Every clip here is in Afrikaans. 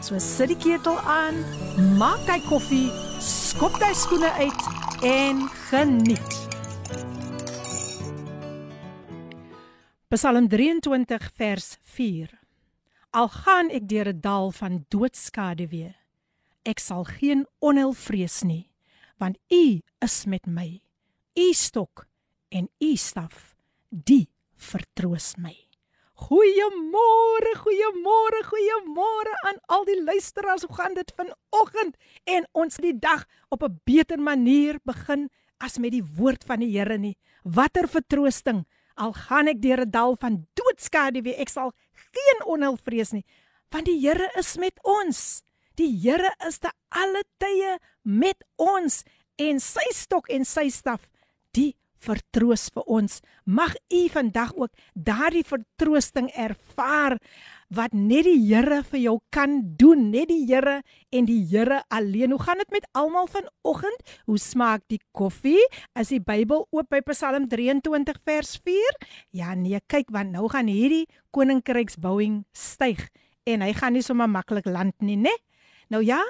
So sit die ketel aan, maak jy koffie, skop jy skoene uit en geniet. Psalm 23 vers 4. Al gaan ek deur 'n dal van doodskade weer, ek sal geen onheil vrees nie, want U is met my. U stok en U staf, die vertroos my. Goeiemôre, goeiemôre, goeiemôre aan al die luisteraars. Hoe gaan dit vanoggend? En ons die dag op 'n beter manier begin as met die woord van die Here nie. Watter vertroosting. Al gaan ek deur 'n dal van doodskade, wie ek sal geen onheil vrees nie, want die Here is met ons. Die Here is te alle tye met ons en sy stok en sy staf, die vertroos vir ons. Mag u vandag ook daardie vertroosting ervaar wat net die Here vir jou kan doen, net die Here en die Here alleen. Hoe gaan dit met almal vanoggend? Hoe smaak die koffie? Is die Bybel oop by Psalm 23 vers 4? Ja nee, kyk want nou gaan hierdie koninkryksbouing styg en hy gaan nie sommer maklik land nie, né? Nou ja,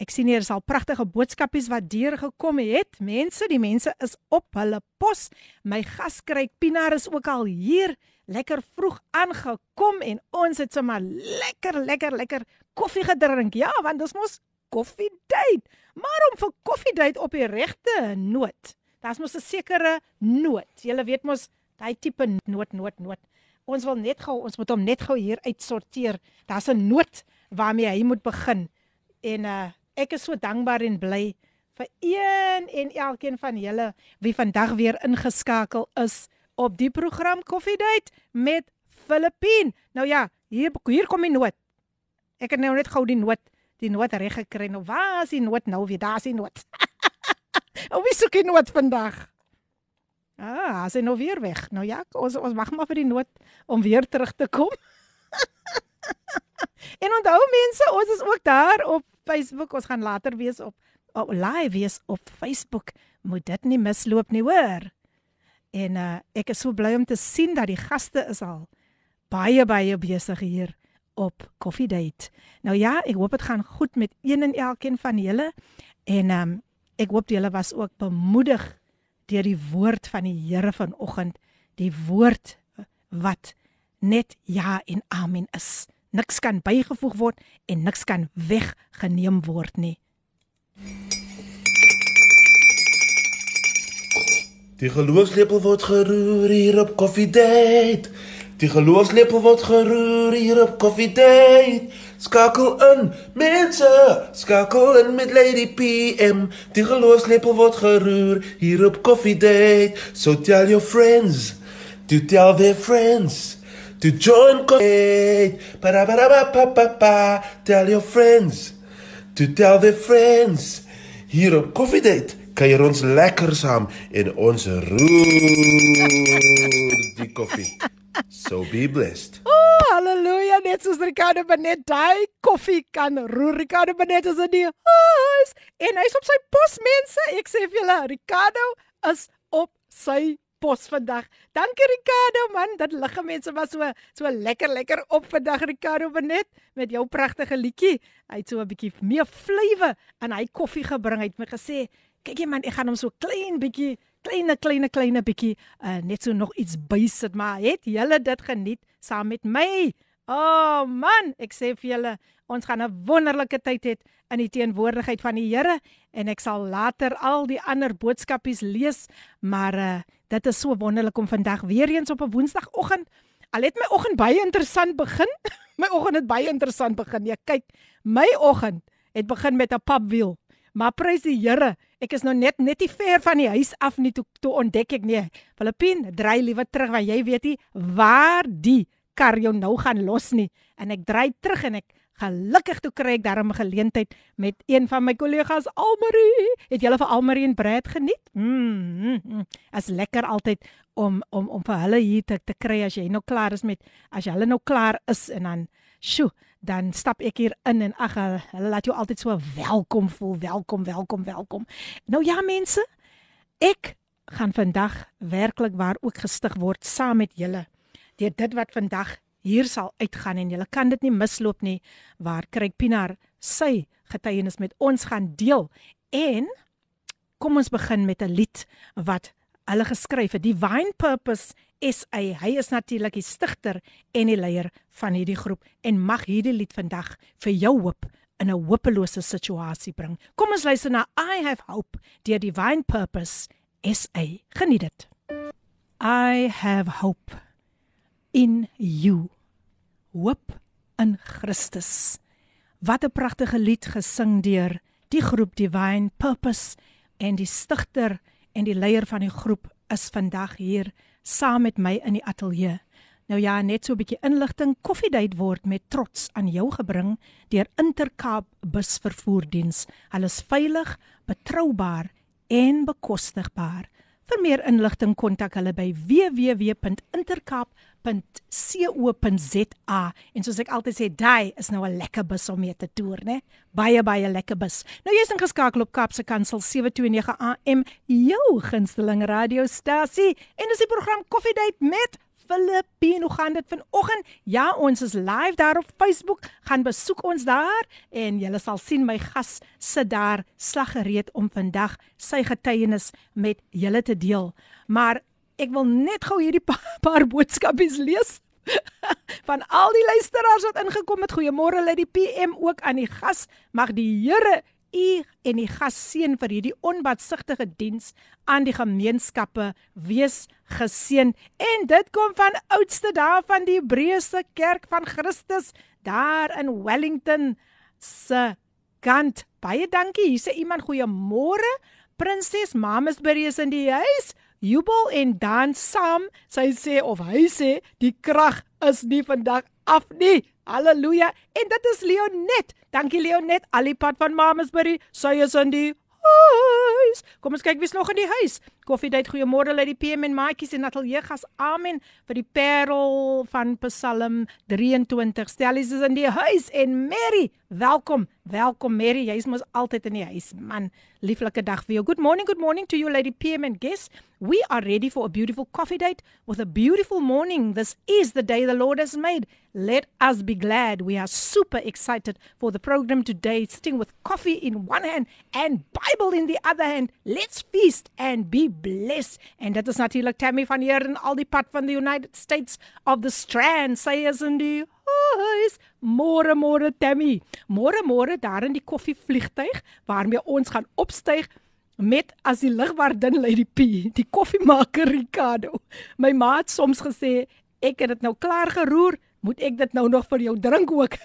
Ek sien hier is al pragtige boodskapies wat deur gekom het. Mense, die mense is op hulle pos. My gaskryk Pinaar is ook al hier, lekker vroeg aangekom en ons het sommer lekker lekker lekker koffie gedrink. Ja, want ons mos koffie date. Maar om vir koffie date op die regte noot. Daar's mos 'n sekere noot. Jy weet mos daai tipe noot noot noot. Ons wil net gou ons moet hom net gou hier uitsorteer. Daar's 'n noot waarmee hy moet begin. En uh Ek is so dankbaar en bly vir een en elkeen van julle wie vandag weer ingeskakel is op die program Coffee Date met Filippine. Nou ja, hier hier kom die noot. Ek het nou net gou die noot, die noot reg gekry. Nou waar is die noot nou? Wie daar is die noot? Ou wie soek die noot vandag? Ah, as hy nou weer weg. Nou ja, ons ons wag maar vir die noot om weer terug te kom. en onthou mense, ons is ook daar op Facebook. Ons gaan later wees op, op live wees op Facebook. Moet dit nie misloop nie, hoor. En uh ek is so bly om te sien dat die gaste is al baie baie besig hier op Coffee Date. Nou ja, ek hoop dit gaan goed met een en elkeen van julle. En um ek hoop julle was ook bemoedig deur die woord van die Here vanoggend, die woord wat net ja en amen is niks kan bygevoeg word en niks kan weggeneem word nie. Die geloofslepel word geroer hier op Coffee Date. Die geloofslepel word geroer hier op Coffee Date. Skakel in, mense, skakel in met Lady PM. Die geloofslepel word geroer hier op Coffee Date. So tell your friends, to tell their friends to join coffee. Para para pa pa pa pa. Tell your friends to tell their friends. Hier op Coffee Date kuier ons lekker saam en ons roer die koffie. So be blessed. Oh, hallelujah. Net soos Ricardo Benet daai koffie kan roer. Ricardo Benet is in die huis en hy's op sy pos mense. Ek sê vir julle, Ricardo is op sy pos vandag. Dankie Ricardo man, dat ligge mense was so so lekker lekker op vandag Ricardo Benet met jou pragtige liedjie. Hy het so 'n bietjie meer vlewe aan hy koffie gebring. Hy het my gesê, "Kyk jy man, ek gaan hom so klein bietjie kleine kleine kleine bietjie uh, net so nog iets bysit, maar het julle dit geniet saam met my?" Oh man, ek sê vir julle, ons gaan 'n wonderlike tyd hê in die teenwoordigheid van die Here en ek sal later al die ander boodskapies lees, maar uh, dit is so wonderlik om vandag weer eens op 'n Woensdagoggend al het my oggend baie interessant begin. my oggend het baie interessant begin. Ja, kyk, my oggend het begin met 'n papwiel. Maar prys die Here, ek is nou net net nie ver van die huis af nie toe, toe ontdek ek nee. Filippin, dry liewe terug want jy weet nie waar die kar jou nou gaan los nie. En ek dry terug en ek Gelukkig toe kry ek daarom 'n geleentheid met een van my kollegas Almarie. Het julle vir Almarie en Brad geniet? Mm, mm, mm. As lekker altyd om om om vir hulle hier te, te kry as jy nou klaar is met as hulle nou klaar is en dan sjoe, dan stap ek hier in en ag hulle laat jou altyd so welkom voel. Welkom, welkom, welkom. Nou ja mense, ek gaan vandag werklik waar ook gestig word saam met julle. Deur dit wat vandag hier sal uitgaan en julle kan dit nie misloop nie waar Kryk Pinaar sy getuienis met ons gaan deel. En kom ons begin met 'n lied wat hulle geskryf het, Divine Purpose SA. Hy is natuurlik die stigter en die leier van hierdie groep en mag hierdie lied vandag vir jou hoop in 'n hopelose situasie bring. Kom ons luister na I Have Hope deur Divine Purpose SA. Geniet dit. I have hope in you. Hoop in Christus. Wat 'n pragtige lied gesing deur die groep Divine Purpose en die stigter en die leier van die groep is vandag hier saam met my in die ateljee. Nou ja, net so 'n bietjie inligting. Koffiedייט word met trots aan jou gebring deur Intercape busvervoerdiens. Hulle is veilig, betroubaar en bekostigbaar. Vir meer inligting kontak hulle by www.co.za en soos ek altyd sê, daai is nou 'n lekker bus om mee te toer, né? Baie baie lekker bus. Nou jy's ingeskakel op Kapse Kansel 729 AM, jou gunsteling radiostasie en dis die program Coffee Date met Filippine. Hoe gaan dit vanoggend? Ja, ons is live daar op Facebook. Gaan besoek ons daar en jy sal sien my gas sit daar slaggereed om vandag sy getuienis met julle te deel. Maar ek wil net gou hierdie pa paar boodskapies lees. van al die luisteraars wat ingekom het. Goeiemôre lê die PM ook aan die gas. Mag die Here u en die gas seën vir hierdie onbatsigtige diens aan die gemeenskappe wees geseën en dit kom van oudste dae van die Hebreëse kerk van Christus daar in Wellington se kant baie dankie hier sê iemand goeiemôre prinses Mamasbury is in die huis jubel en dans saam sy sê of hy sê die krag is nie vandag af nie Halleluja. En dit is Leonet. Dankie Leonet, al die pad van Mamasbury. Sy is in die huis. Kom ons kyk wie's nog in die huis. Koffiedייט, goeiemôre uit die PM en maatjies en ateljee gas. Amen vir die parel van Psalm 23. Stellies is in die huis en Mary, welkom. Welkom Mary, jy's mos altyd in die huis. Man, lieflike dag vir jou. Good morning, good morning to you lady PM and guests. We are ready for a beautiful coffee date with a beautiful morning. This is the day the Lord has made. Let us be glad. We are super excited for the program today, sitting with coffee in one hand and Bible in the other hand. Let's feast and be blessed. En dit is natuurlik Tammy van hier in al die pad van the United States of the Strand. Say as in die huis. Môre môre Tammy. Môre môre daar in die koffievliegtuig waarmee ons gaan opstyg met as die ligwaardin Lady P, die koffiemaker Ricardo. My ma het soms gesê ek het dit nou klaar geroer, moet ek dit nou nog vir jou drink ook.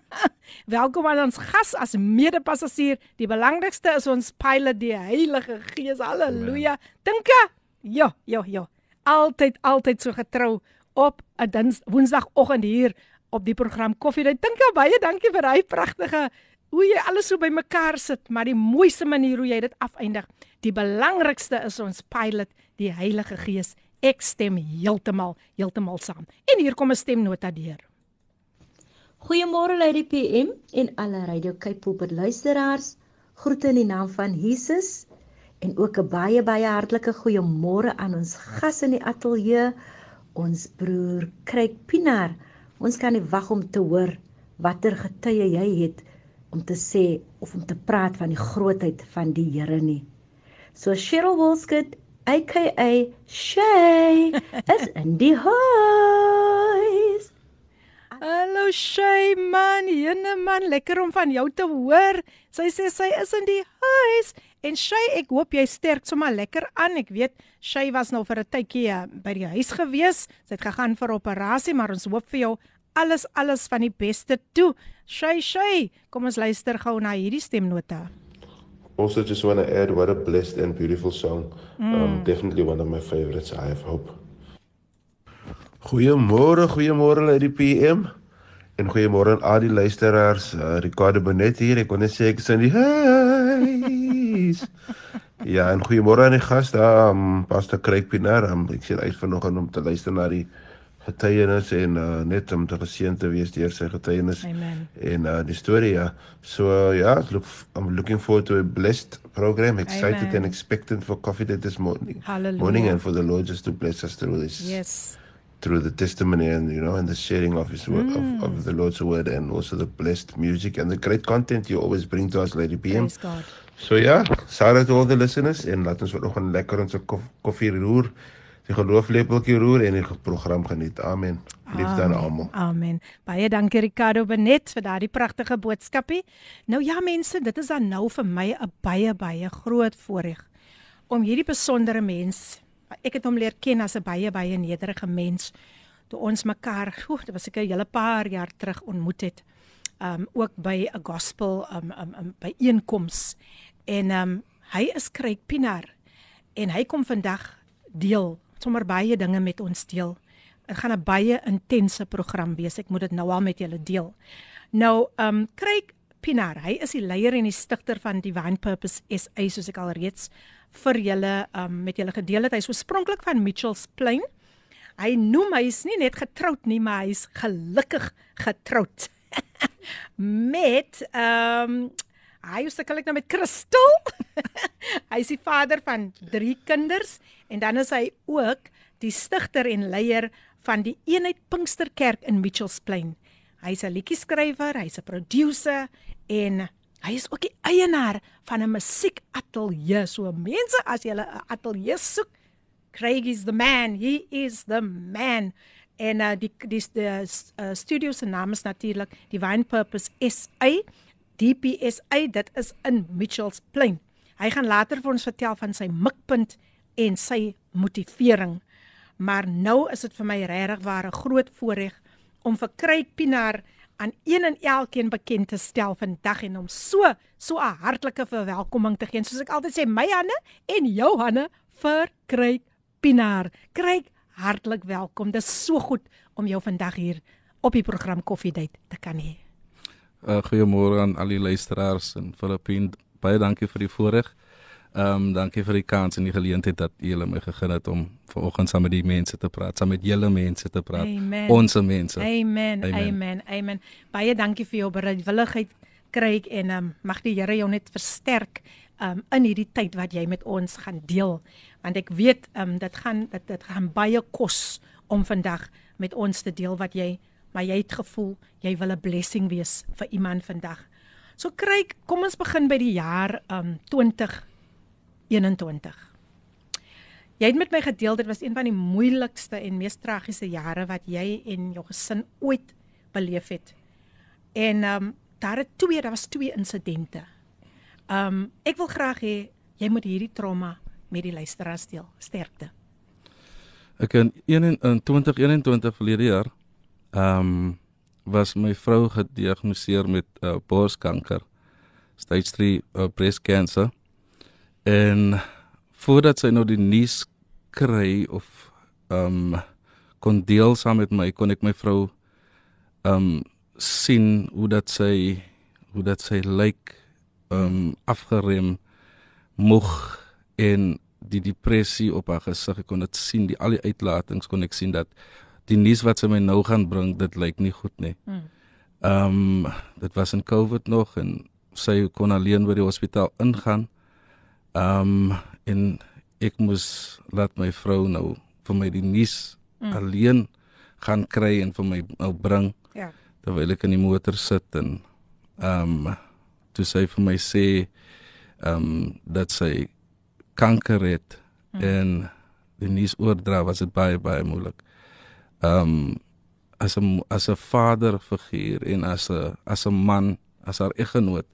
Welkom aan ons gas as mede-passasier. Die belangrikste is ons pilot, die Heilige Gees. Halleluja. Dinka. Ja, ja, ja. Altyd altyd so getrou op 'n Woensdagoggend hier op die program Koffie. Dink jy baie dankie vir hy pragtige hoe jy alles so bymekaar sit, maar die mooiste manier hoe jy dit afeindig. Die belangrikste is ons pilot, die Heilige Gees. Ek stem heeltemal, heeltemal saam. En hier kom 'n stemnota deur. Goeiemôre uit die PM en alle Radio Cape Pulpit luisteraars. Groete in die naam van Jesus en ook 'n baie baie hartlike goeiemôre aan ons gas in die ateljee, ons broer Kryk Pinaar. Ons kan nie wag om te hoor watter getuie jy het om te sê of om te praat van die grootheid van die Here nie. So Cheryl Wolskut, aka Shay, is in die huis. Hallo Shay man, jene man, lekker om van jou te hoor. Sy sê sy is in die huis en Shay, ek hoop jy sterk sommer lekker aan. Ek weet Shay was nou vir 'n tydjie eh, by die huis gewees. Sy het gegaan vir operasie, maar ons hoop vir jou alles alles van die beste toe. Shay Shay, kom ons luister gou na hierdie stemnota. Also just want to add what a blessed and beautiful song. Mm. Um definitely one of my favorites. I have hope. Goeiemôre, goeiemôre uit die PM. En goeiemôre aan al die luisteraars. Uh, Ricardo Benet hier. Ek kon net sê ek is in die huis. ja, en goeiemôre aan die gas daar, um, Pastor Craig Pinaar. Um, ek sien uit vanoggend om te luister na die getuienis en uh, net om te geseën te wees deur sy getuienis. Amen. En uh, die storie ja. So ja, look, I'm looking forward to a blessed program. Excited Amen. and expectant for coffee day this morning. Hallelujah. Morning and for the Lord just to bless us through this. Yes. through the testimony and you know and the sharing of his word Mm. of, of the Lord's word and also the blessed music and the great content you always bring to us Lady PM. Praise God. So ja, shout out to all the listeners en laat ons vanoggend lekker ons kof, koffie roer, die gelooflepeltjie roer en die program geniet. Amen. Liefde aan almal. Amen. Baie dankie Ricardo Benet vir daardie pragtige boodskapie. Nou ja mense, dit is dan nou vir my 'n baie baie groot voorreg om hierdie besondere mens, ek het hom leer ken as 'n baie baie nederige mens toe ons mekaar, oeh, dit was seker 'n hele paar jaar terug ontmoet het. Um ook by 'n gospel um um, um byeenkoms. En um hy is Craig Pinaar en hy kom vandag deel sommer baie dinge met ons deel. Dit gaan 'n baie intense program wees. Ek moet dit nou al met julle deel. Nou, um Craig Pinaar, hy is die leier en die stigter van Divine Purpose SA soos ek al reeds vir julle um met julle gedeel het. Hy is oorspronklik van Mitchells Plain. Hy noem hy is nie net getroud nie, maar hy's gelukkig getroud. met ehm um, hy sukkel ek nou met Christel. hy is die vader van 3 kinders en dan is hy ook die stigter en leier van die Eenheid Pinksterkerk in Mitchells Plain. Hy's 'n liedjie-skrywer, hy's 'n produsent en hy is ook die eienaar van 'n musiekateljee. So mense, as jy 'n ateljee soek, Craig is the man. He is the man. En uh, die die die uh, studio se naam is natuurlik Divine Purpose SA, DPSA. Dit is in Mitchells Plain. Hy gaan later vir ons vertel van sy mikpunt en sy motivering. Maar nou is dit vir my regtig waar 'n groot voorreg om vir Craig Pinaar aan een en elkeen bekend te stel vandag en om so so 'n hartlike verwelkoming te gee. Soos ek altyd sê, my hande en jou hande vir Craig Pinaar. Craig, hartlik welkom. Dit is so goed om jou vandag hier op die program Coffee Date te kan hê. Uh, goeiemôre aan al die luisteraars in Filippine. Baie dankie vir die voorreg. Ehm um, dankie vir die kans en die geleentheid dat julle my gegee het om vanoggend saam met die mense te praat, saam met julle mense te praat. Amen. Ons mense. Amen. Amen. Amen. Amen. Baie dankie vir jou bereidwilligheid, Craig en um, mag die Here jou net versterk um, in hierdie tyd wat jy met ons gaan deel. Want ek weet um, dit gaan dit dit gaan baie kos om vandag met ons te deel wat jy maar jy het gevoel jy wil 'n blessing wees vir iemand vandag. So Craig, kom ons begin by die jaar um 2021. Jy het met my gedeel dit was een van die moeilikste en mees tragiese jare wat jy en jou gesin ooit beleef het. En um, daar het twee, daar was twee insidente. Um, ek wil graag hê jy moet hierdie trauma met die luisteraars deel. Sterkte. Ek in 1 in 2021 verlede jaar ehm um, was my vrou gediagnoseer met uh, borskanker. Stage 3 uh, breast cancer. En voordat sy nou die nuus kry of ehm um, kon deel saam met my, kon ek my vrou ehm um, sien hoe dat sy hoe dat sy lyk ehm um, afgerem moeg en die depressie op haar gesig ek kon dit sien die al die uitlatings kon ek sien dat die nuus wat sy my nou gaan bring dit lyk nie goed nie. Mm. Ehm um, dit was in Covid nog en sy kon alleen by die hospitaal ingaan. Ehm um, en ek moes laat my vrou nou vir my die nuus mm. alleen gaan kry en vir my nou bring Ja. terwyl ek in die motor sit en ehm um, toe sy vir my sê ehm um, dat sy kanker het mm. en die nuus oordra was dit baie baie moeilik. Um, as 'n as 'n vaderfiguur en as 'n as 'n man, as haar eggenoot,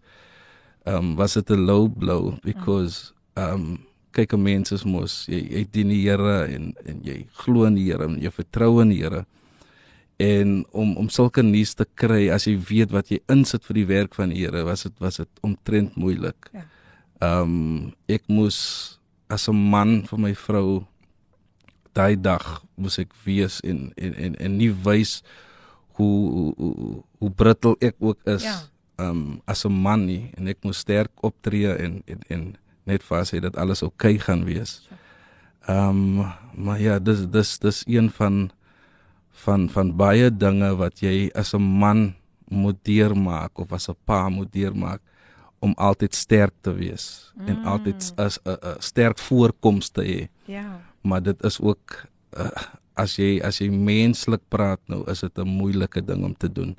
um, was dit 'n low blow because um, kyk 'n mens is mos jy jy dien die Here en en jy glo in die Here en jy vertrou in die Here en om om sulke nuus te kry as jy weet wat jy insit vir die werk van die Here was dit was dit omtrent moeilik. Ja. Um, ek moes as 'n man vir my vrou daai dag moes ek wees en en en en nie wys hoe hoe, brittel ek ook is. Ja. Um as 'n man nie en ek moet sterk optree en en, en net vas hê dat alles oukei okay gaan wees. Um maar ja, dis dis dis een van van van baie dinge wat jy as 'n man moet deurmaak of as 'n pa moet deurmaak om altyd sterk te wees mm. en altyd as 'n sterk voorkoms te hê. Ja. Maar dit is ook uh, as jy as jy menslik praat nou is dit 'n moeilike ding om te doen.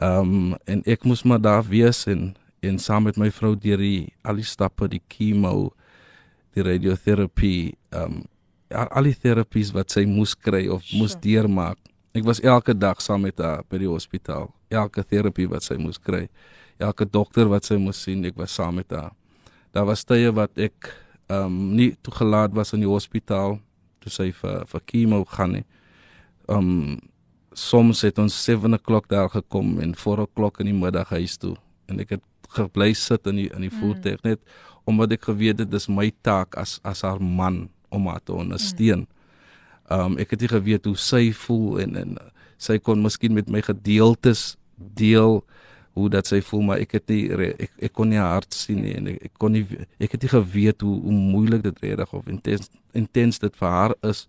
Ehm um, en ek moes maar daar wees en en saam met my vrou deur die al die stappe, die chemo, die radioterapie, ehm um, al die terapies wat sy moes kry of sure. moes deurmaak. Ek was elke dag saam met haar by die hospitaal. Elke terapie wat sy moes kry. Elke dokter wat sy moes sien, ek was saam met haar. Daar was tye wat ek ehm um, nie toegelaat was in die hospitaal toe sy vir vir chemo gaan nie. Um soms het ons 7 o'clock daar gekom en 4 o'clock in die middag huis toe en ek het gebly sit in die in die mm. voertuig net omdat ek geweet het dis my taak as as haar man om haar te ondersteun. Mm. Um ek het nie geweet hoe sy voel en en sy kon miskien met my gedeeltes deel hoe dat sy voel maar ek het nie ek ek kon nie hart sien nie en ek, ek kon nie ek het nie geweet hoe hoe moeilik dit redig of intens intens dit vir haar is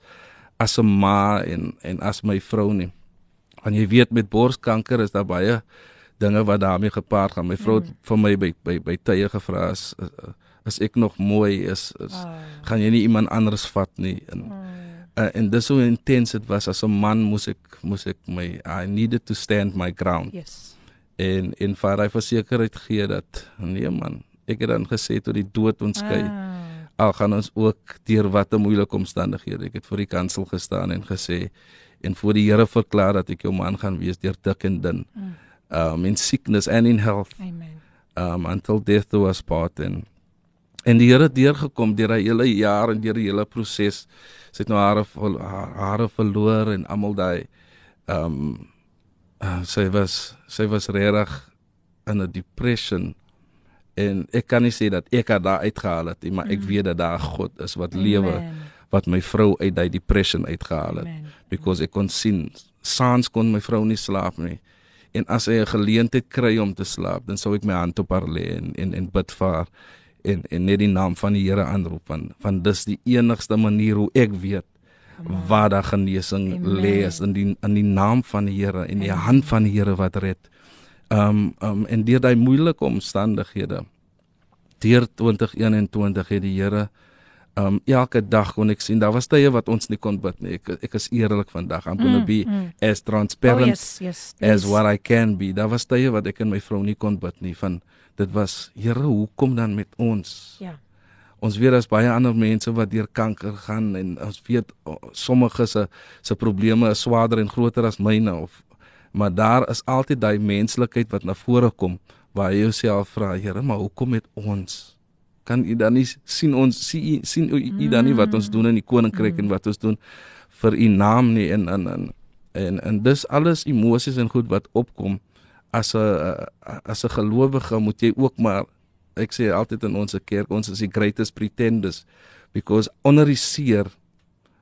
as 'n ma en en as my vrou nie. Want jy weet met borskanker is daar baie dinge wat daarmee gepaard gaan. My vrou het mm. vir my by by by tye gevra as as ek nog mooi is, is oh. gaan jy nie iemand anders vat nie en oh. uh, en dis so intens dit was as 'n man moes ek moes ek my I needed to stand my ground. Yes en en vir hy versekerheid gee dat nee man, ek het dan gesê tot die dood ons skei. Ah. Al gaan ons ook deur watter moeilike omstandighede. Ek het voor die kansel gestaan en gesê en voor die Here verklaar dat ek jou man gaan wees deur dik en dun. Mm. Um in sickness and in health. Amen. Um until death do us part and en die Here deurgekom deur hy hele jaar en deur die hele proses. Sy het nou hare hare verloor en almal daai um uh, sy was sy was regtig in 'n depression en ek kan nie sê dat ek haar daar uitgehaal het nie maar ek mm. weet dat daar God is wat Amen. lewe wat my vrou uit daai depression uitgehaal het Amen. because ek kon sien saans kon my vrou nie slaap nie en as sy 'n geleentheid kry om te slaap dan sou ek my hand op haar lê en en en bid vir haar en en net die naam van die Here aanroep van van dis die enigste manier hoe ek weet waar daar genesing lê is in die in die naam van die Here en die hand van die Here wat red. Um um en deur daai moeilike omstandighede deur 2021 het die Here um elke dag kon ek sien daar was tye wat ons nie kon bid nie. Ek ek is eerlik vandag. I'm going to mm, be mm, mm. as transparent oh, yes, yes, as what I can be. Daar was tye wat ek en my vrou nie kon bid nie van dit was Here, hoekom dan met ons? Ja ons weet daar's baie ander mense wat deur kanker gaan en ons weet sommige se se probleme is swaarder en groter as myne of maar daar is altyd daai menslikheid wat na vore kom waar jy jouself vra Here maar hoekom met ons kan u dan nie sien ons sien sien u, u dan nie wat ons doen in die koninkryk mm. en wat ons doen vir u naam nie en en en en, en dis alles emosies en goed wat opkom as 'n as 'n gelowige moet jy ook maar ek sê altyd in ons kerk ons is die greatest pretenders because onder die seer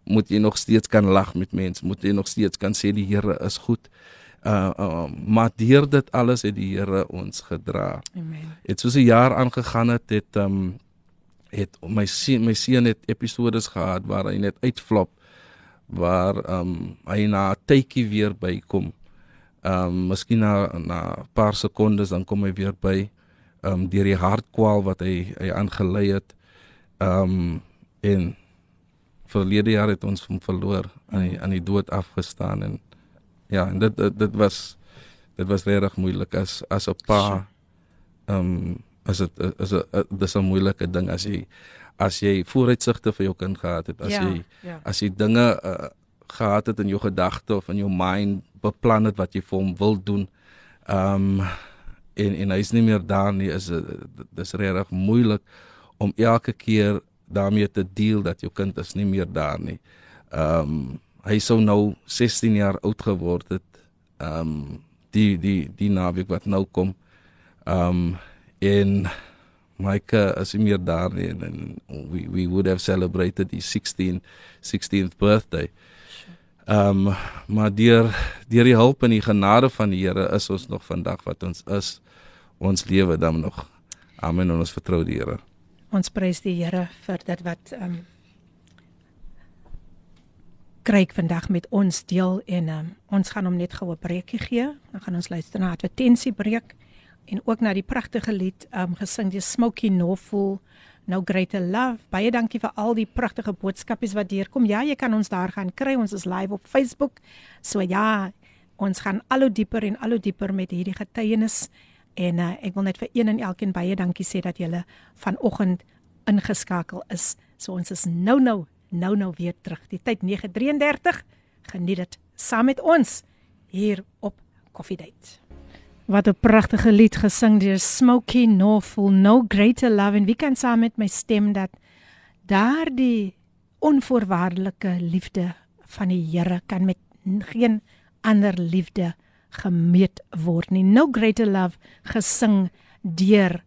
moet jy nog steeds kan lag met mense moet jy nog steeds kan sê die Here is goed. Uh, uh maar deur dit alles het die Here ons gedra. Amen. Dit soos 'n jaar aangegaan het het um het my seun my seun het episodes gehad waar hy net uitflop waar um hy na 'n tydjie weer bykom. Um miskien na na 'n paar sekondes dan kom hy weer by um deur die hartkwal wat hy hy aangelei het. Um en verlede jaar het ons hom verloor aan die aan die dood afgestaan en ja, en dit dit, dit was dit was regtig moeilik as as 'n pa. Um as dit is 'n dis 'n moeilike ding as jy as jy vooruitsigte vir jou kind gehad het, as ja, jy ja. as jy dinge uh, gehad het in jou gedagte of in jou mind beplan het wat jy vir hom wil doen. Um en en hy's nie meer daar nie is dis regtig moeilik om elke keer daarmee te deel dat jou kind is nie meer daar nie. Ehm um, hy sou nou 16 jaar oud geword het. Ehm um, die die die naweek wat nou kom. Ehm um, en Mike is nie meer daar nie en we we would have celebrated the 16 16th birthday. Ehm um, maar deur deur die hulp en die genade van die Here is ons nog vandag wat ons is. Ons lewe dan nog. Amen en ons vertrou die Here. Ons prys die Here vir dit wat ehm um, kryk vandag met ons deel en um, ons gaan hom net gou 'n breekie gee. Dan gaan ons luister na advertensie breek en ook na die pragtige lied um gesing deur Smokey Norfolk No Greater Love. Baie dankie vir al die pragtige boodskapies wat deurkom. Ja, jy kan ons daar gaan kry. Ons is live op Facebook. So ja, ons gaan al hoe dieper en al hoe dieper met hierdie getuienis en uh, ek wil net vir een en elkeen baie dankie sê dat julle vanoggend ingeskakel is. So ons is nou nou nou nou weer terug. Die tyd 9:33. Geniet dit saam met ons hier op Coffee Date. Wat 'n pragtige lied gesing deur Smokey Norfolk, No Greater Love en wie kan saam met my stem dat daardie onvoorwaardelike liefde van die Here kan met geen ander liefde gemeet word nie. No Greater Love gesing deur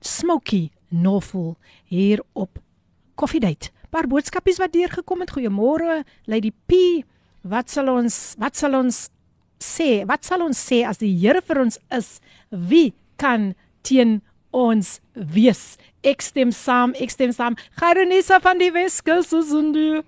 Smokey Norfolk hier op Coffee Date paar boodskapies wat deurgekom het. Goeiemôre, Lady P. Wat sal ons wat sal ons sê? Wat sal ons sê as die Here vir ons is? Wie kan teen ons wees? Ek stem saam, ek stem saam. Garonisa van die Weskus is in die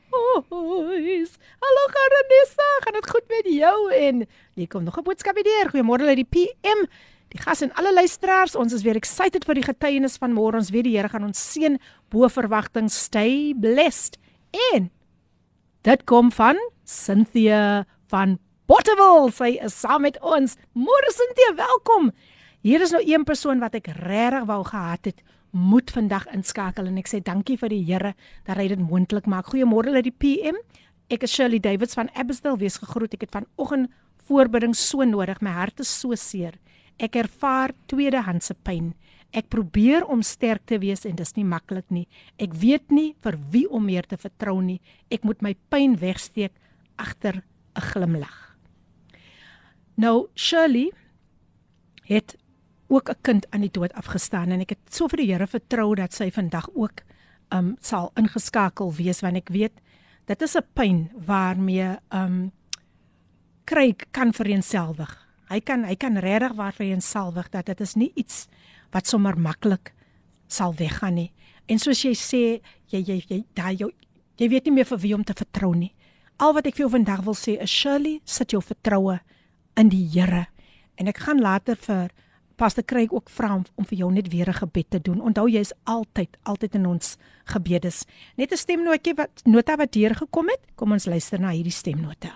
huis. Hallo Garonisa, gaan dit goed met jou? En hier kom nog 'n boodskap hier. Goeiemôre Lady PM die gas en alle luisteraars, ons is weer excited vir die getuienis van môre. Ons weet die Here gaan ons seën bo verwagting. Stay blessed. En dit kom van Cynthia van Botterville. Sy is saam met ons. Môre Cynthia, welkom. Hier is nou een persoon wat ek regtig wou gehad het moet vandag inskakel en ek sê dankie vir die Here dat hy dit moontlik maak. Goeiemôre uit die PM. Ek is Shirley Davids van Abbotsdale wees gegroet. Ek het vanoggend voorbereiding so nodig. My hart is so seer. Ek ervaar tweedehandse pyn. Ek probeer om sterk te wees en dis nie maklik nie. Ek weet nie vir wie om meer te vertrou nie. Ek moet my pyn wegsteek agter 'n glimlag. Nou Shirley het ook 'n kind aan die dood afgestaan en ek het so vir die Here vertrou dat sy vandag ook um sal ingeskakel wees want ek weet dit is 'n pyn waarmee um kry kan vereenselwig. Hy kan hy kan regtig waar vir een salwig dat dit is nie iets wat sommer maklik sal weggaan nie. En soos jy sê, jy jy jy daai jy, jy weet nie meer vir wie om te vertrou nie. Al wat ek vir jou vandag wil sê is Shirley, sit jou vertroue in die Here. En ek gaan later vir Pastor Craig ook vra om, vir jou net weer 'n gebed te doen. Onthou jy is altyd altyd in ons gebedes. Net 'n stemnootjie wat nota wat deur gekom het. Kom ons luister na hierdie stemnota.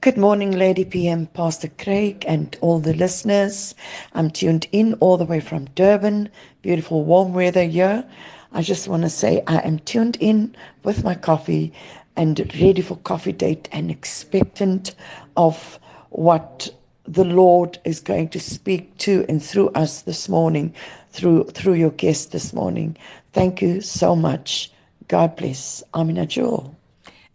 Good morning, Lady PM, Pastor Craig, and all the listeners. I'm tuned in all the way from Durban. Beautiful warm weather here. I just want to say I am tuned in with my coffee and ready for coffee date and expectant of what the Lord is going to speak to and through us this morning, through through your guest this morning. Thank you so much. God bless. Amina Jewel.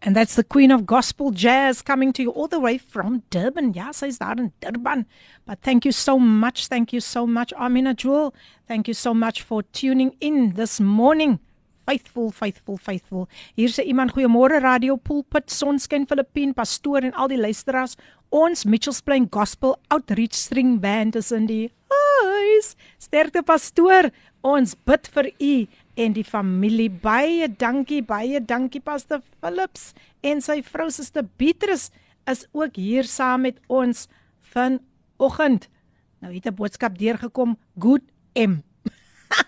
And that's the Queen of Gospel Jazz coming to you all the way from Durban. Ja, sy's daar in Durban. But thank you so much. Thank you so much Amina Jewel. Thank you so much for tuning in this morning. Faithful, faithful, faithful. Hier sê iemand goeiemôre Radio Pulpit, Sonskyn Filippin, pastoor en al die luisteraars. Ons Mitchells Plain Gospel Outreach String Band is in die huis. Sterkte pastoor, ons bid vir u en die familie baie dankie baie dankie pastor Philips en sy vrou suster Beatrice is ook hier saam met ons vanoggend nou het 'n boodskap deurgekom good m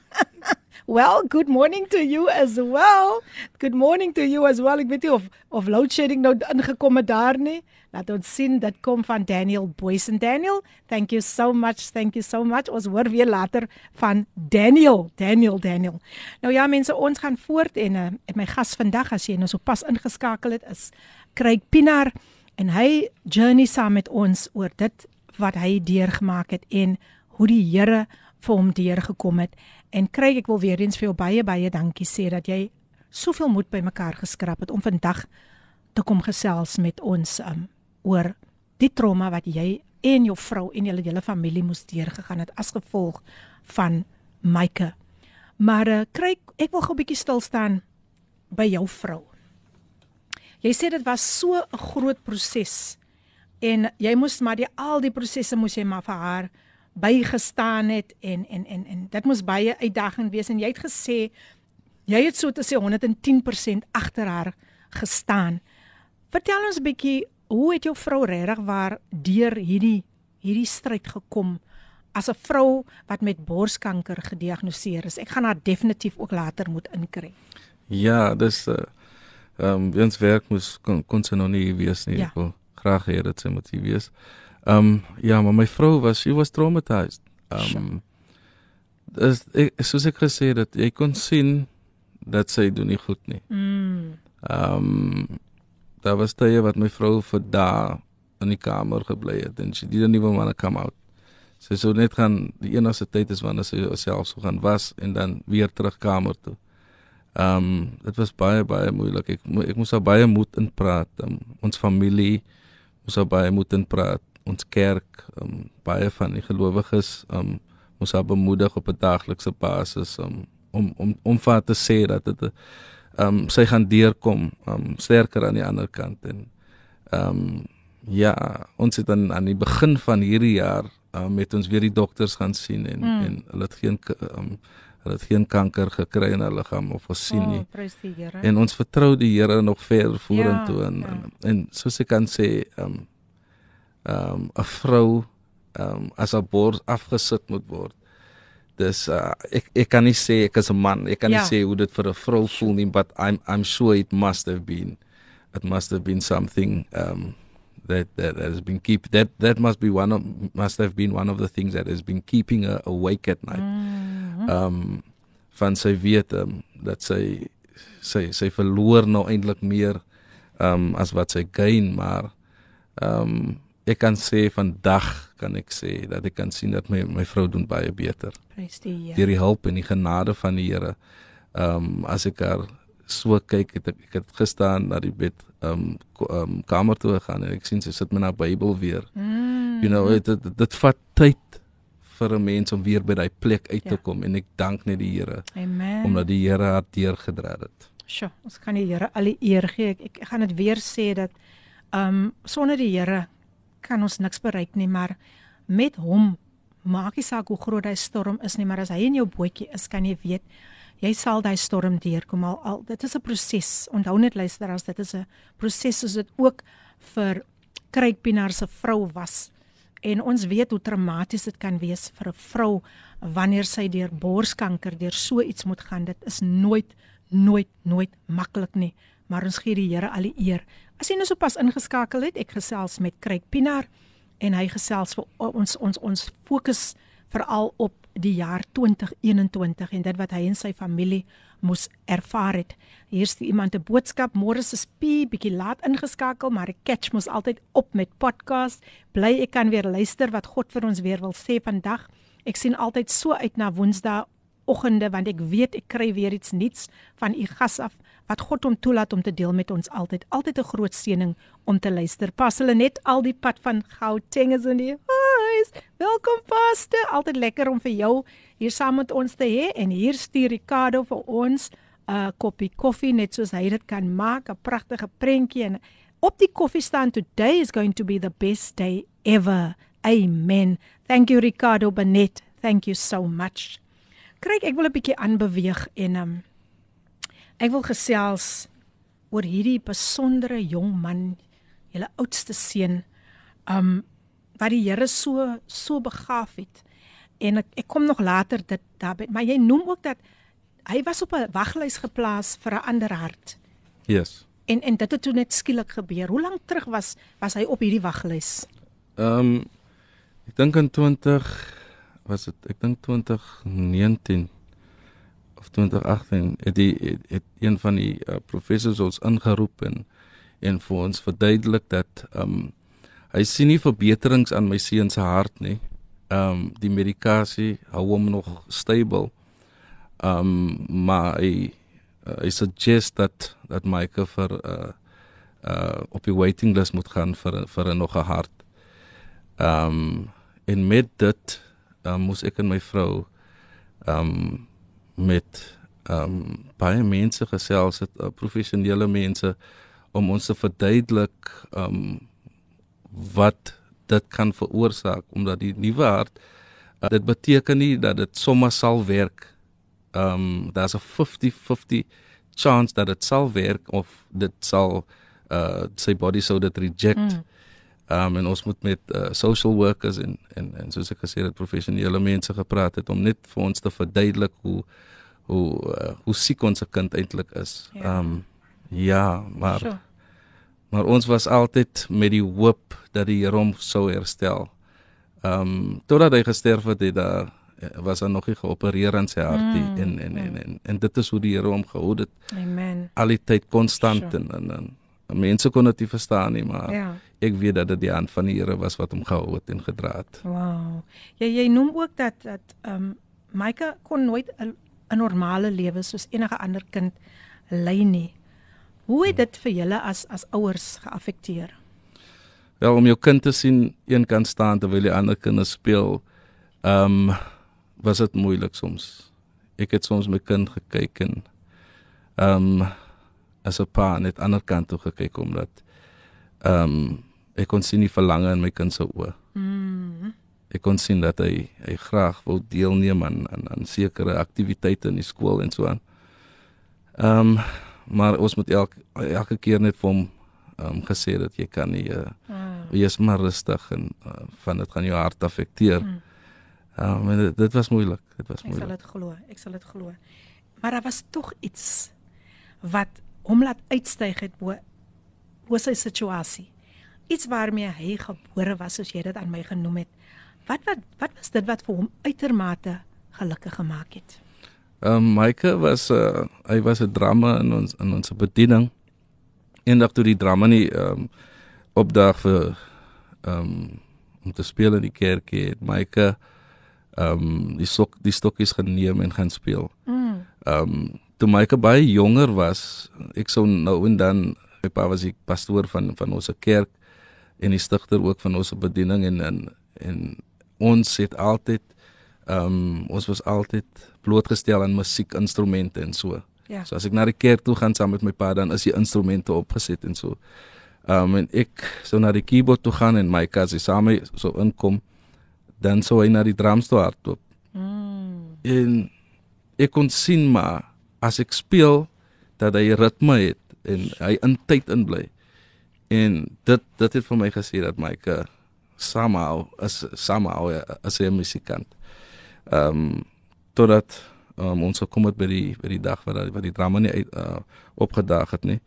Well, good morning to you as well. Good morning to you as well. Ek weet nie of of load shedding nou ingekom het daar nie. Laat ons sien dit kom van Daniel Boyce en Daniel. Thank you so much. Thank you so much. Ons hoor weer later van Daniel. Daniel, Daniel. Nou ja, mense, ons gaan voort en uh, my gas vandag as jy nou so pas ingeskakel het is Craig Pinaar en hy journey saam met ons oor dit wat hy deurgemaak het en hoe die Here vir hom deurgekom het. En kry ek wil weer eens vir jou baie baie dankie sê dat jy soveel moed bymekaar geskrap het om vandag te kom gesels met ons um, oor die trauma wat jy en jou vrou en julle hele familie moes deurgegaan het as gevolg van Maike. Maar uh, kry ek wil gou 'n bietjie stil staan by jou vrou. Jy sê dit was so 'n groot proses en jy moes maar die al die prosesse moes jy maar vir haar bygestaan het en en en en dit moes baie uitdagend wees en jy het gesê jy het so te sê 110% agter haar gestaan. Vertel ons 'n bietjie hoe het jou vrou regtig waar deur hierdie hierdie stryd gekom as 'n vrou wat met borskanker gediagnoseer is? Ek gaan haar definitief ook later moet inkry. Ja, dis uh ehm um, wens werk moes kon, kon sy nog nie wees nie. Ja. Ek wil graag hê dit sy moet wees. Ehm um, ja, maar my vrou was she was traumatized. Ehm um, dis ek soos ek gesê het, jy kon sien dat sy doen nie goed nie. Mm. Ehm um, daar was tye wat my vrou vir dae in die kamer gebly het en sy didn't even want to come out. Sy sou net gaan die enigste tyd is wanneer sy self sou gaan was en dan weer terug kamer toe. Ehm um, dit was baie baie moeilik. Ek ek moes al baie moed in praat. Um, ons familie moes al baie moed in praat. Ons kerk, um, baie van die gelowiges, um, moes al bemoedig op 'n daaglikse basis um, om om om vir te sê dat dit ehm um, sy gaan deurkom, ehm um, sterker aan die ander kant en ehm um, ja, ons het dan aan die begin van hierdie jaar um, met ons weer die dokters gaan sien en mm. en hulle het geen ehm um, hulle het geen kanker gekry in hulle liggaam of gesien nie. Oh, en ons vertrou die Here nog ver vorentoe ja, en, ja. en en soos ek kan sê ehm um, ehm um, 'n vrou ehm um, as 'n bors afgesit moet word dis uh, ek ek kan nie sê ek is 'n man ek kan ja. nie sê hoe dit vir 'n vrou voel nie but i'm i'm sure it must have been it must have been something um that that has been keep that that must be one of must have been one of the things that has been keeping her awake at night mm -hmm. um van sy weet um, dat sy sy sy verloor nou eintlik meer um as wat sy gain maar um ek kan sê vandag kan ek sê dat ek kan sien dat my my vrou doen baie beter. Prys die Here. Deur die hulp en die genade van die Here. Ehm um, as ek haar so kyk het ek, ek het gestaan na die bed ehm um, um, kamer toe gegaan en ek sien sy sit met haar Bybel weer. Mm. You know dit dit, vat tyd vir 'n mens om weer by daai plek uit te ja. kom en ek dank net die Here. Amen. Omdat die Here haar deurgedra het. Sjoe, ons kan die Here al die eer gee. Ek, ek gaan dit weer sê dat ehm um, sonder die Here kan ons niks bereik nie, maar met hom maak nie saak hoe groot hy storm is nie, maar as hy in jou bootjie is, kan jy weet jy sal daai storm deurkom al, al dit is 'n proses. Onthou net luister as dit is 'n proses soos dit ook vir Kruikpienaar se vrou was. En ons weet hoe traumaties dit kan wees vir 'n vrou wanneer sy deur borskanker deur so iets moet gaan. Dit is nooit nooit nooit maklik nie, maar ons gee die Here al die eer. As jy nou sopas ingeskakel het, ek gesels met Craig Pinaar en hy gesels vir ons ons ons fokus veral op die jaar 2021 en dit wat hy en sy familie moes ervaar het. Hier's iemand 'n boodskap, môre se spie bietjie laat ingeskakel, maar ek catch mos altyd op met podcast. Bly ek kan weer luister wat God vir ons weer wil sê vandag. Ek sien altyd so uit na Woensdae oggende want ek weet ek kry weer iets nuuts van u gas af wat God hom toelaat om te deel met ons altyd. Altyd 'n groot seëning om te luister. Pas hulle net al die pad van Gauteng is in die huis. Welkom paste. Altyd lekker om vir jou hier saam met ons te hê en hier stuur Ricardo vir ons 'n uh, koppie koffie net soos hy dit kan maak, 'n pragtige prentjie en op die koffie staan today is going to be the best day ever. Amen. Thank you Ricardo Benet. Thank you so much. Kyk, ek wil 'n bietjie aanbeweeg en um, Ek wil gesels oor hierdie besondere jong man, julle oudste seun, um wat die Here so so begaaf het. En ek, ek kom nog later dit daarby, maar jy noem ook dat hy was op 'n waglys geplaas vir 'n ander hart. Yes. En en dit het toe net skielik gebeur. Hoe lank terug was was hy op hierdie waglys? Um ek dink in 20 was dit ek dink 2019 of 2018 het die het, het een van die uh, professors ons ingeroep en en vir ons verduidelik dat ehm um, hy sien nie verbeterings aan my seun se hart nie. Ehm um, die medikasie hou hom nog stable. Ehm um, maar hy uh, hy suggest dat dat Mike vir uh uh op die waiting list moet gaan vir vir 'n nog 'n hart. Ehm um, en met dit um, moes ek en my vrou ehm um, met ehm um, baie mense gesels het, uh, professionele mense om ons te verduidelik um wat dit kan veroorsaak omdat die nuwe hart uh, dit beteken nie dat dit sommer sal werk. Um daar's 'n 50-50 chance dat dit sal werk of dit sal uh sy body sou dit reject. Mm. Um en ons moet met uh, social workers en en en soos ek gesê het professionele mense gepraat het om net vir ons te verduidelik hoe hoe uh, hoe siek ons kind eintlik is. Ja. Um ja, maar sure. maar ons was altyd met die hoop dat die Here hom sou herstel. Um totdat hy gesterf het, het daar was hy nog nie geopereer aan sy hartie mm, en, en, en en en dit is hoe die Here hom gehou het. Amen. Al die tyd konstant sure. en, en en mense kon dit nie verstaan nie, maar ja. ek weet dat dit die hand van die Here was wat hom gehou het en gedra het. Wow. Jy jy noem ook dat dat um Maika kon nooit 'n 'n normale lewe soos enige ander kind lei nie. Hoe het dit vir julle as as ouers geaffekteer? Wel om jou kind te sien een kant staan terwyl die ander kinders speel, ehm um, was dit moeilik soms. Ek het soms my kind gekyk en ehm um, as 'n pa net ander kant toe gekyk omdat ehm um, ek kon sien die verlange in my kind se oë. Mm. Ek kon sien dat hy hy graag wou deelneem aan aan aan sekere aktiwiteite in die skool en so aan. Ehm um, maar ons moet elke elke keer net vir hom ehm um, gesê dat jy kan nie uh, mm. wees maar rustig en uh, van dit gaan jou hart affekteer. Mm. Ehm um, dit, dit was moeilik. Dit was moeilik. Ek sal dit glo. Ek sal dit glo. Maar daar was tog iets wat hom laat uitstyg het bo bo sy situasie. Iets waarmee hy gebore was soos jy dit aan my genoem het. Wat wat wat was dit wat vir hom uitermate gelukkig gemaak het? Ehm um, Mike was uh, hy was 'n drama in ons in ons bediening. Eendag toe die drama nie ehm um, opdag vir ehm um, om te speel in die kerk het Mike ehm um, die sok die stokkies geneem en gaan speel. Mm. Ehm mm. um, toe my ek baie jonger was, ek sou nou en dan my pa was die pastoor van van ons kerk en die stigter ook van ons bediening en en, en ons het altyd ehm um, ons was altyd blootgestel aan musiekinstrumente en so. Ja. So as ek na die kerk toe gaan saam met my pa dan is die instrumente opgeset en so. Ehm um, en ek sou na die keyboard toe gaan en my cousin saam so inkom dan sou hy na die drums toe hardloop. Mm. En ek kon sien maar as ek speel dat hy ritme het en hy in tyd in bly. En dit dit het vir my gesê dat my ke somehow as somehow as 'n musikant. Ehm um, totdat um, ons gekom het by die by die dag wat wat die drama nie uit uh, opgedaag het nie.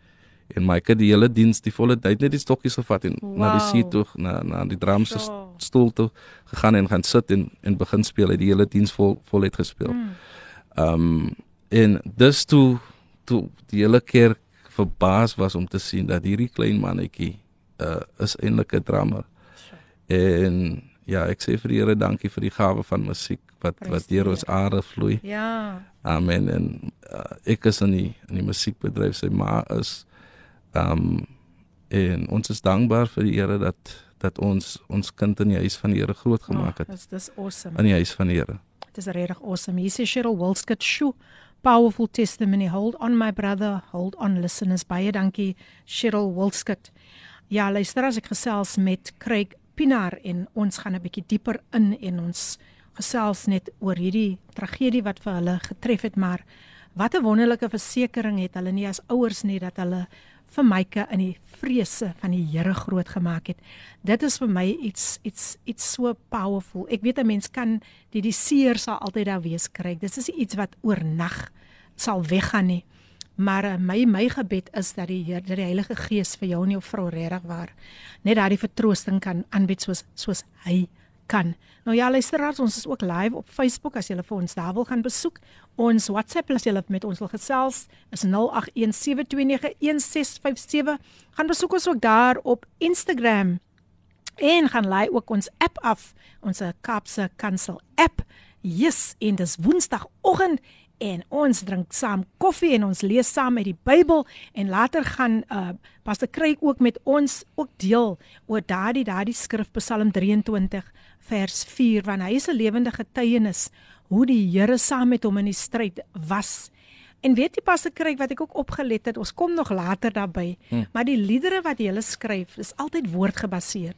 En my ke die hele diens die volle tyd net die stokkies gevat en wow. na die seat toe na na die drums sure. stoel toe gegaan en gaan sit en en begin speel. Hy die hele diens vol voluit gespeel. Hmm. Ehm mm. um, En dis toe toe die hele kerk verbaas was om te sien dat hierdie klein mannetjie uh is eintlik 'n drummer. En ja, ek sê vir die Here dankie vir die gawe van musiek wat wat deur ons are vloei. Ja. Amen. En uh, ek is in die in die musiekbedryf sy ma is um en ons is dankbaar vir die Here dat dat ons ons kind in die huis van die Here groot gemaak het. Oh, dis dis awesome. In die huis van die Here. Dit is regtig awesome. Hier is Cheryl Wilskut. Sjoe powerful testimony. Hold on my brother, hold on listeners. Baie dankie Cheryl Wilskut. Ja, luister as ek gesels met Craig Pinar en ons gaan 'n bietjie dieper in en ons gesels net oor hierdie tragedie wat vir hulle getref het, maar wat 'n wonderlike versekering het hulle nie as ouers nie dat hulle vir myke in die vrese van die Here groot gemaak het. Dit is vir my iets iets iets so powerful. Ek weet 'n mens kan die die seer sal altyd daar wees kry. Dit is iets wat oornag sal weggaan nie. Maar uh, my my gebed is dat die Here, dat die Heilige Gees vir jou en jou vrou regtig waar net daardie vertroosting kan aanbied soos soos hy kan. Nou ja, luisteraars, ons is ook live op Facebook as julle vir ons daar wil gaan besoek. Ons WhatsApp as julle met ons wil gesels is 0817291657. Gaan besoek ons ook daar op Instagram. En gaan laai ook ons app af, ons Kaapse Kansel app. Yes, en dis Woensdagoggend en ons drink saam koffie en ons lees saam uit die Bybel en later gaan uh Pastor Kreek ook met ons ook deel oor daardie daardie skrif Psalm 23 vers 4 want hy is 'n lewende getuienis hoe die Here saam met hom in die stryd was En weet jy pas ek kry wat ek ook opgelet het, ons kom nog later daarby, hmm. maar die liedere wat jy skryf, is altyd woordgebaseer.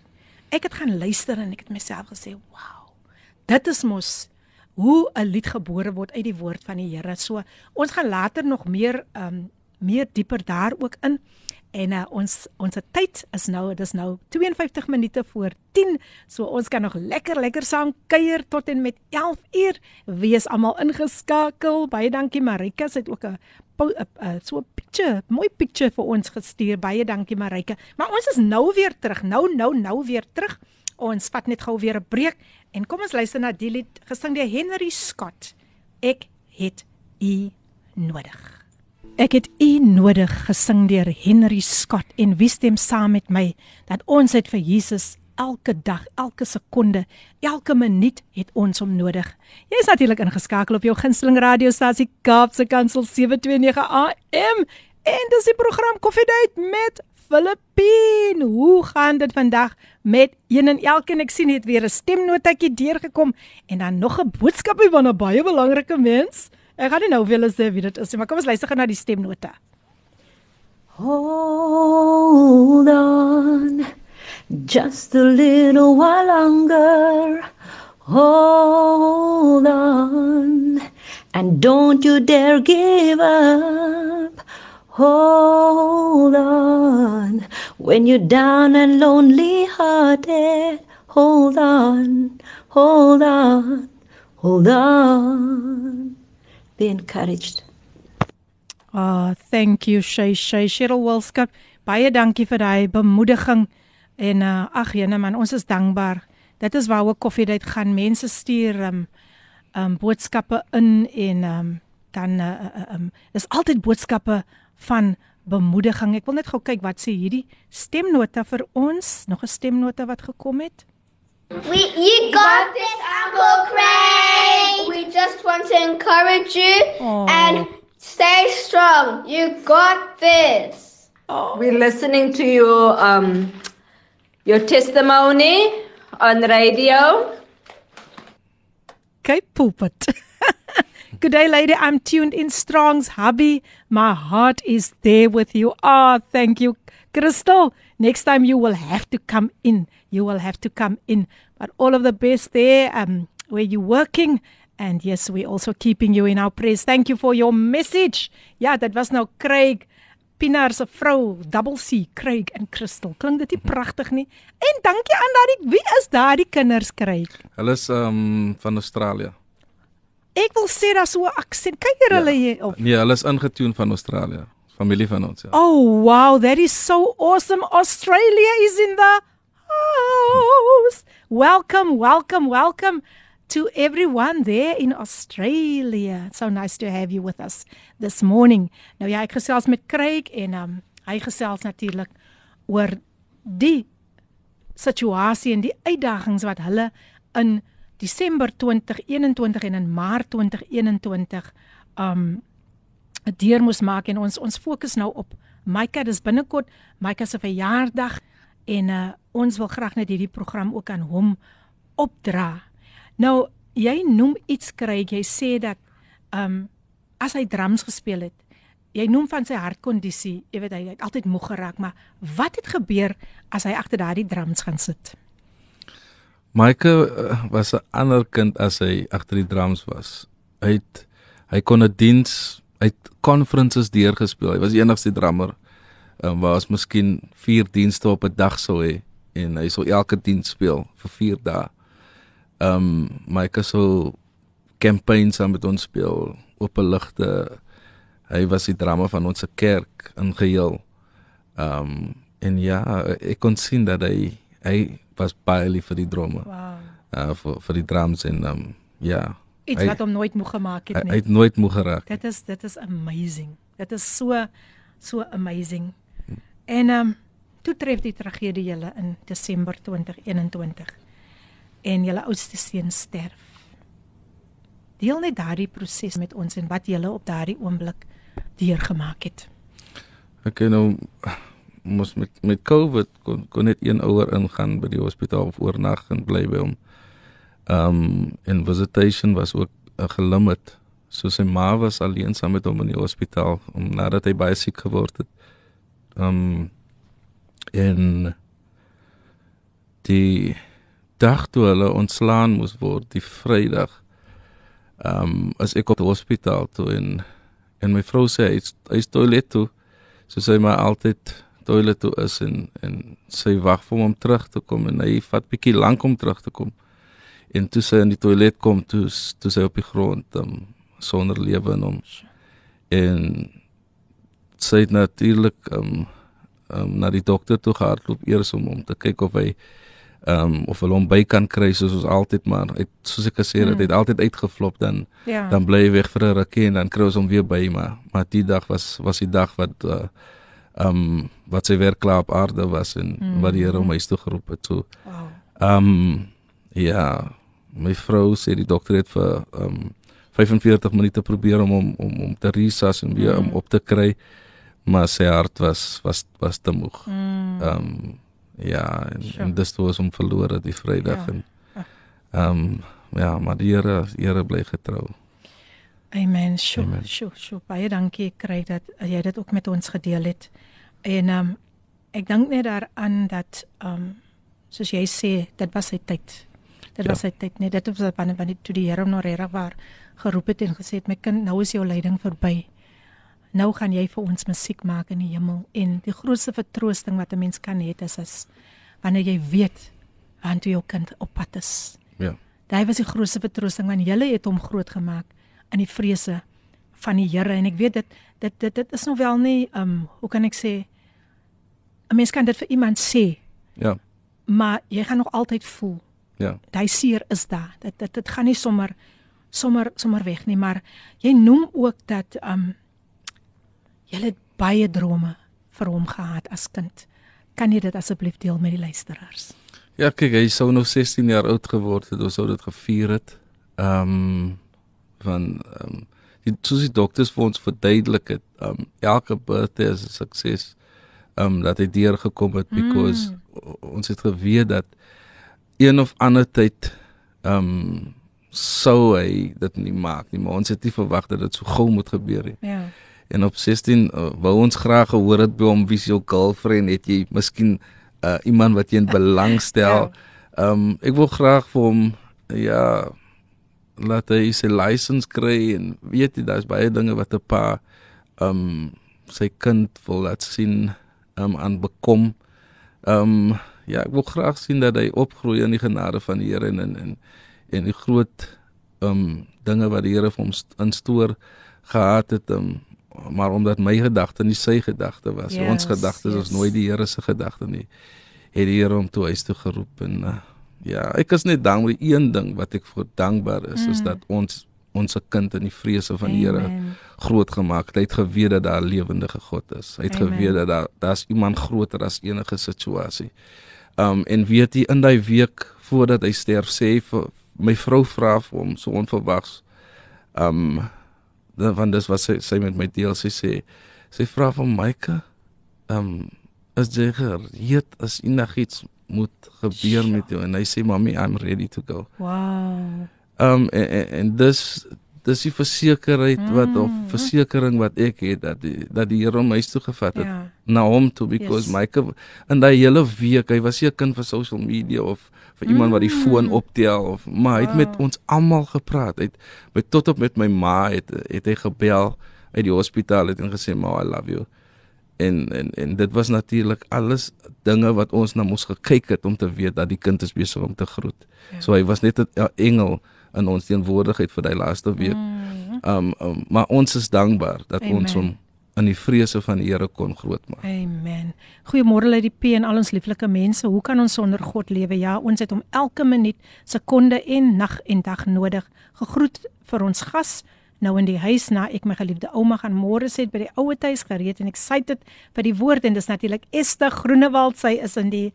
Ek het gaan luister en ek het myself gesê, "Wow. Dit is mos hoe 'n lied gebore word uit die woord van die Here." So ons gaan later nog meer ehm um, meer dieper daar ook in. En uh, ons ons tyd is nou dis nou 52 minute voor 10. So ons kan nog lekker lekker saam kuier tot en met 11 uur. Wees almal ingeskakel. Baie dankie Marika, sy het ook 'n so 'n picture, mooi picture vir ons gestuur. Baie dankie Marika. Maar ons is nou weer terug. Nou nou nou weer terug. Ons vat net gou weer 'n breek en kom ons luister na die lied gesing deur Henry Scott. Ek het u nodig. Ek het u nodig gesing deur Henry Scott en wie stem saam met my dat ons het vir Jesus elke dag, elke sekonde, elke minuut het ons hom nodig. Jy is natuurlik ingeskakel op jou gunsteling radiostasie Kaapse Kansel 729 AM en dis die program Koffiedייט met Filippine. Hoe gaan dit vandag met een en elkeen? Ek sien net weer 'n stemnotetjie deurgekom en dan nog 'n boodskapie van 'n baie belangrike mens. Ek gaan nie nou vir julle sê wie dit is nie, maar kom ons luister gou na die stemnote. Hold on just a little while longer. Hold on and don't you dare give up. Hold on when you're down and lonely hearted. Hold on, hold on, hold on. be encouraged. Ah, oh, thank you Shay Shay Cheryl Wilskap. Baie dankie vir daai bemoediging en uh, ag jene man, ons is dankbaar. Dit is waar ook koffie dit gaan mense stuur um um boodskappe in en um dan uh, uh, um is altyd boodskappe van bemoediging. Ek wil net gou kyk wat sê hierdie stemnota vir ons. Nog 'n stemnota wat gekom het. We, you got this, Uncle Craig. We just want to encourage you Aww. and stay strong. You got this. Aww. We're listening to your um, your testimony on radio. Okay, pulpit. Good day, lady. I'm tuned in Strong's hubby. My heart is there with you. Ah, oh, thank you, Crystal. Next time you will have to come in you will have to come in. But all of the best there um, where you're working. And yes, we're also keeping you in our prayers. Thank you for your message. Ja, dit was nou Craig Pinar se vrou, Double C, Craig en Crystal. Klink dit nie pragtig nie? En dankie aan daardie wie is daardie kinders Craig? Hulle is um van Australië. Ek wil sê daar so 'n aksent. Kyk hier hulle hier op. Nee, hulle is ingetune van Australië. Familie van ons, ja. Oh, wow, that is so awesome. Australia is in the house. Welcome, welcome, welcome to everyone there in Australia. It's so nice to have you with us this morning. Nou ja, ek gesels met Craig en um, hy gesels natuurlik oor die situasie en die uitdagings wat hulle in Desember 2021 en in Maart 2021 um deur moes maak en ons ons fokus nou op Mike, dis binnekort Mike se verjaardag en uh, ons wil graag net hierdie program ook aan hom opdra. Nou jy noem iets kry jy sê dat um, as hy drums gespeel het jy noem van sy hartkondisie jy weet hy het altyd moeg geraak maar wat het gebeur as hy agter daardie drums gaan sit Mike uh, was 'n ander kind as hy agter die drums was hy het, hy kon 'n diens hy het conferences deurgespeel hy was die enigste drummer um, waar ons miskien 4 dienste op 'n dag sou hê en hy sou elke diens speel vir 4 dae. Ehm um, Mike sou campaigns saam met ons speel op 'n ligte. Hy was die drama van ons kerk in geheel. Ehm um, en ja, ek kon sien dat hy hy was baie lief vir die drome. Wow. Uh vir vir die drums en um, ja. Iets hy, wat hom nooit moeg gemaak het nie. Hy het nooit moeg geraak. Dit is dit is amazing. Dit is so so amazing. En ehm um, toe tref die tragedie julle in Desember 2021 en julle oudste seun sterf. Deel net daardie proses met ons en wat julle op daardie oomblik deurgemaak het. Ek nou mos met met COVID kon kon net een ouer ingaan by die hospitaal of oornag en bly by hom. Ehm um, en visitation was ook 'n gelimit so sy ma was alleen saam met hom in die hospitaal om nadat hy baie siek geword het. Um en die dag toe hulle ontslaan moes word, die Vrydag. Um as ek op die hospitaal toe en en my vrou sê hy's hy's toilet toe. So sy maar altyd toilet toe is en en sy wag vir hom om terug te kom en hy vat bietjie lank om terug te kom. En toe sy in die toilet kom, toe toe sy op die grond um, sonder lewe in hom. En sy het natuurlik um, um na die dokter toe gehardloop eers om om te kyk of hy um of hulle hom by kan kry soos ons altyd maar het, soos ek gesê het, mm. het altyd uitgeflop dan ja. dan bly hy weg vir 'n rukkie en dan kry ons hom weer by maar maar die dag was was die dag wat uh, um wat sy weer klaar op aarde was en mm. wat die Here hom huis toe geroep het so. Wow. Um ja, my vrou sê die dokter het vir um 45 minute probeer om om om, om te resus en weer mm. om op te kry maar sy hart was was was te moeg. Mm. Um ja, en, sure. en dis toe was hom verlore die Vrydag ja. en um ja, maar die Here Here bly getrou. Amen. Sjoe, sjoe, sjoe. Baie dankie kry dat jy dit ook met ons gedeel het. En um ek dink net daaraan dat um soos jy sê, dit was sy tyd. Dit ja. was sy tyd, nee, dit was wanneer wanneer toe die Here hom nog reg waar geroep het en gesê het my kind, nou is jou lyding verby. Nou gaan jy vir ons musiek maak in die hemel en die grootste vertroosting wat 'n mens kan hê is is wanneer jy weet want jou kind op pad is. Ja. Daai was die grootste vertroosting want jy het hom groot gemaak in die vrese van die Here en ek weet dit dit dit dit is nog wel nie um hoe kan ek sê 'n mens kan dit vir iemand sê. Ja. Maar jy gaan nog altyd voel. Ja. Daai seer is daar. Dit dit dit gaan nie sommer sommer sommer weg nie, maar jy noem ook dat um jy het baie drome vir hom gehad as kind. Kan jy dit asseblief deel met die luisteraars? Ja, kyk, hy sou nou 16 jaar oud geword het, ons sou dit gevier het. Um van ehm um, die soos die dokters vir ons verduidelik het, um, elke birthday is 'n sukses. Um, dat hy deur gekom het because mm. ons het geweet dat een of ander tyd um, sou hy dit nie maak nie, maar ons het nie verwag dat dit so gou moet gebeur nie. Ja. En op 16 uh, wou ons graag gehoor het by hom wie se jou girlfriend het jy miskien uh, iemand wat jy in belang stel. Ehm ja. um, ek wil graag vir hom ja laat hy sy lisensie kry en weet jy daar's baie dinge wat 'n pa um sy kind wil laat sien um aan bekom. Um ja, ek wil graag sien dat hy opgroei in die genade van die Here en en en, en die groot um dinge wat die Here vir hom instoor gehad het um maar omdat my gedagte nie sy gedagte was. Yes, ons gedagtes yes. is nooit die Here se gedagte nie. Het die Here hom toe huis toe geroep en uh, Ja, ek is net dankbaar. Een ding wat ek vir dankbaar is, mm. is dat ons ons kind in die vrese van die Here groot gemaak het. Hy het geweet dat daar 'n lewendige God is. Hy het Amen. geweet dat daar daar's iemand groter as enige situasie. Um en weet jy in daai week voordat hy sterf sê vir my vrou vra vir hom so onverwags. Um want dis wat sy sy met my deel sy sê. Sy vra vir Maike, um is jy gereed as enigiets moet gebeur sure. met jou en hy sê mami I'm ready to go. Wow. Um en, en, en dis dis die versekerheid mm. wat of versekering wat ek het dat die, dat die Here hom huis toe gevat het yeah. Ja. na hom toe because yes. my in daai hele week hy was 'n kind vir social media of vir mm. iemand wat die foon mm. optel of maar hy het wow. met ons almal gepraat. Hy het by tot op met my ma het het hy gebel uit die hospitaal het en gesê ma I love you en en en dit was natuurlik alles dinge wat ons na moes gekyk het om te weet dat die kind is besig om te groet. Ja. So hy was net 'n engel in ons teenwoordigheid vir daai laaste week. Mm. Um, um maar ons is dankbaar dat Amen. ons hom in die vrese van die Here kon grootmaak. Amen. Goeiemôre uit die P en al ons lieflike mense. Hoe kan ons sonder God lewe? Ja, ons het hom elke minuut, sekonde en nag en dag nodig. Gegroet vir ons gas nou in die huis na ek my geliefde ouma gaan môre sê by die ouer huis gereed en dit vir die woord en dis natuurlik Esther Groenewald. Sy is in die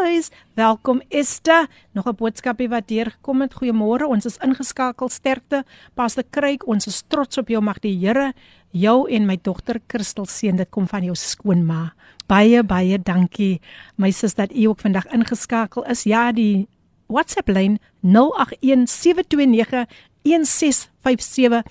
huis. Welkom Esther. Nog 'n boodskapie wat deur gekom het. Goeiemôre. Ons is ingeskakel sterkte. Pastor Kruik ons is trots op jou. Mag die Here jou en my dogter Christel seën. Dit kom van jou skoonma. Baie baie dankie my sis dat u ook vandag ingeskakel is. Ja die WhatsApp lyn 081729 1657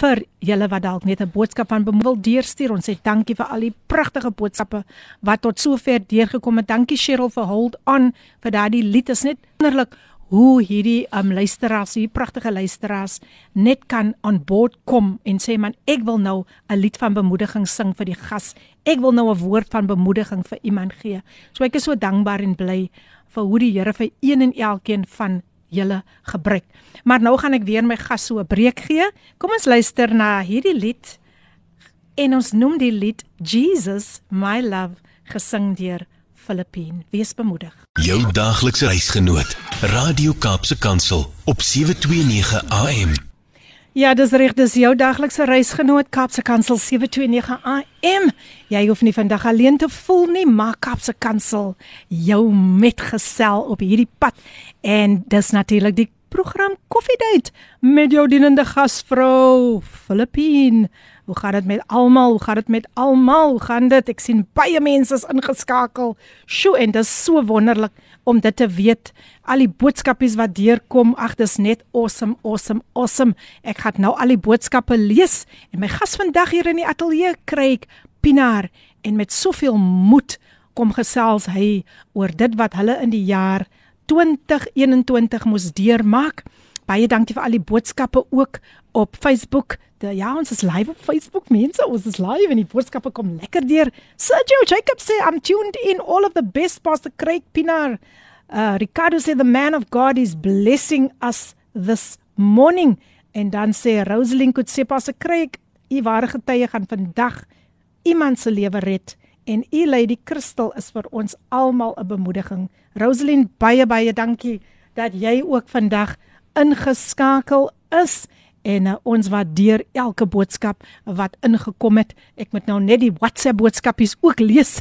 vir julle wat dalk net 'n boodskap van wil deurstuur. Ons sê dankie vir al die pragtige boodskappe wat tot sover deurgekom het. Dankie Cheryl vir Hold On vir daardie lied. Dit is net wonderlik hoe hierdie um luisteraars, hierdie pragtige luisteraars net kan aan boord kom en sê man, ek wil nou 'n lied van bemoediging sing vir die gas. Ek wil nou 'n woord van bemoediging vir iemand gee. So ek is so dankbaar en bly vir hoe die Here vir een en elkeen van julle gebruik. Maar nou gaan ek weer my gas so 'n breek gee. Kom ons luister na hierdie lied en ons noem die lied Jesus my love gesing deur Filippine. Wees bemoedig. Jou daaglikse reisgenoot, Radio Kaapse Kansel op 729 AM. Ja, dis reg, dis jou daglikse reisgenoot Kapse Kansel 729 AM. Jy hoef nie vandag alleen te voel nie, maar Kapse Kansel jou metgesel op hierdie pad. En dis natuurlik die program Coffee Date met jou dienende gasvrou Filippine. Hoe gaan dit met almal? Hoe gaan dit met almal? Gaan dit? Ek sien baie mense is ingeskakel. Sjoe, en dit is so wonderlik om dit te weet al die boodskapies wat deurkom. Ag, dis net awesome, awesome, awesome. Ek gaan nou al die boodskappe lees en my gas vandag hier in die ateljee kry ek Pinaar en met soveel moed kom gesels hy oor dit wat hulle in die jaar 2021 moes deurmaak. Baie dankie vir al die boodskappe ook op Facebook. De, ja, ons is live op Facebook, mense. Ons is live en die boodskappe kom lekker deur. Sergio Jacob sê I'm tuned in all of the best Pastor Craig Pinaar. Uh Ricardo sê the man of God is blessing us this morning en dan sê Rosalind could sê pas Craig, u ware getuie gaan vandag iemand se lewe red en u Lady Crystal is vir ons almal 'n bemoediging. Rosalind, baie baie dankie dat jy ook vandag ingeskakel is en uh, ons waardeer elke boodskap wat ingekom het. Ek moet nou net die WhatsApp boodskapies ook lees.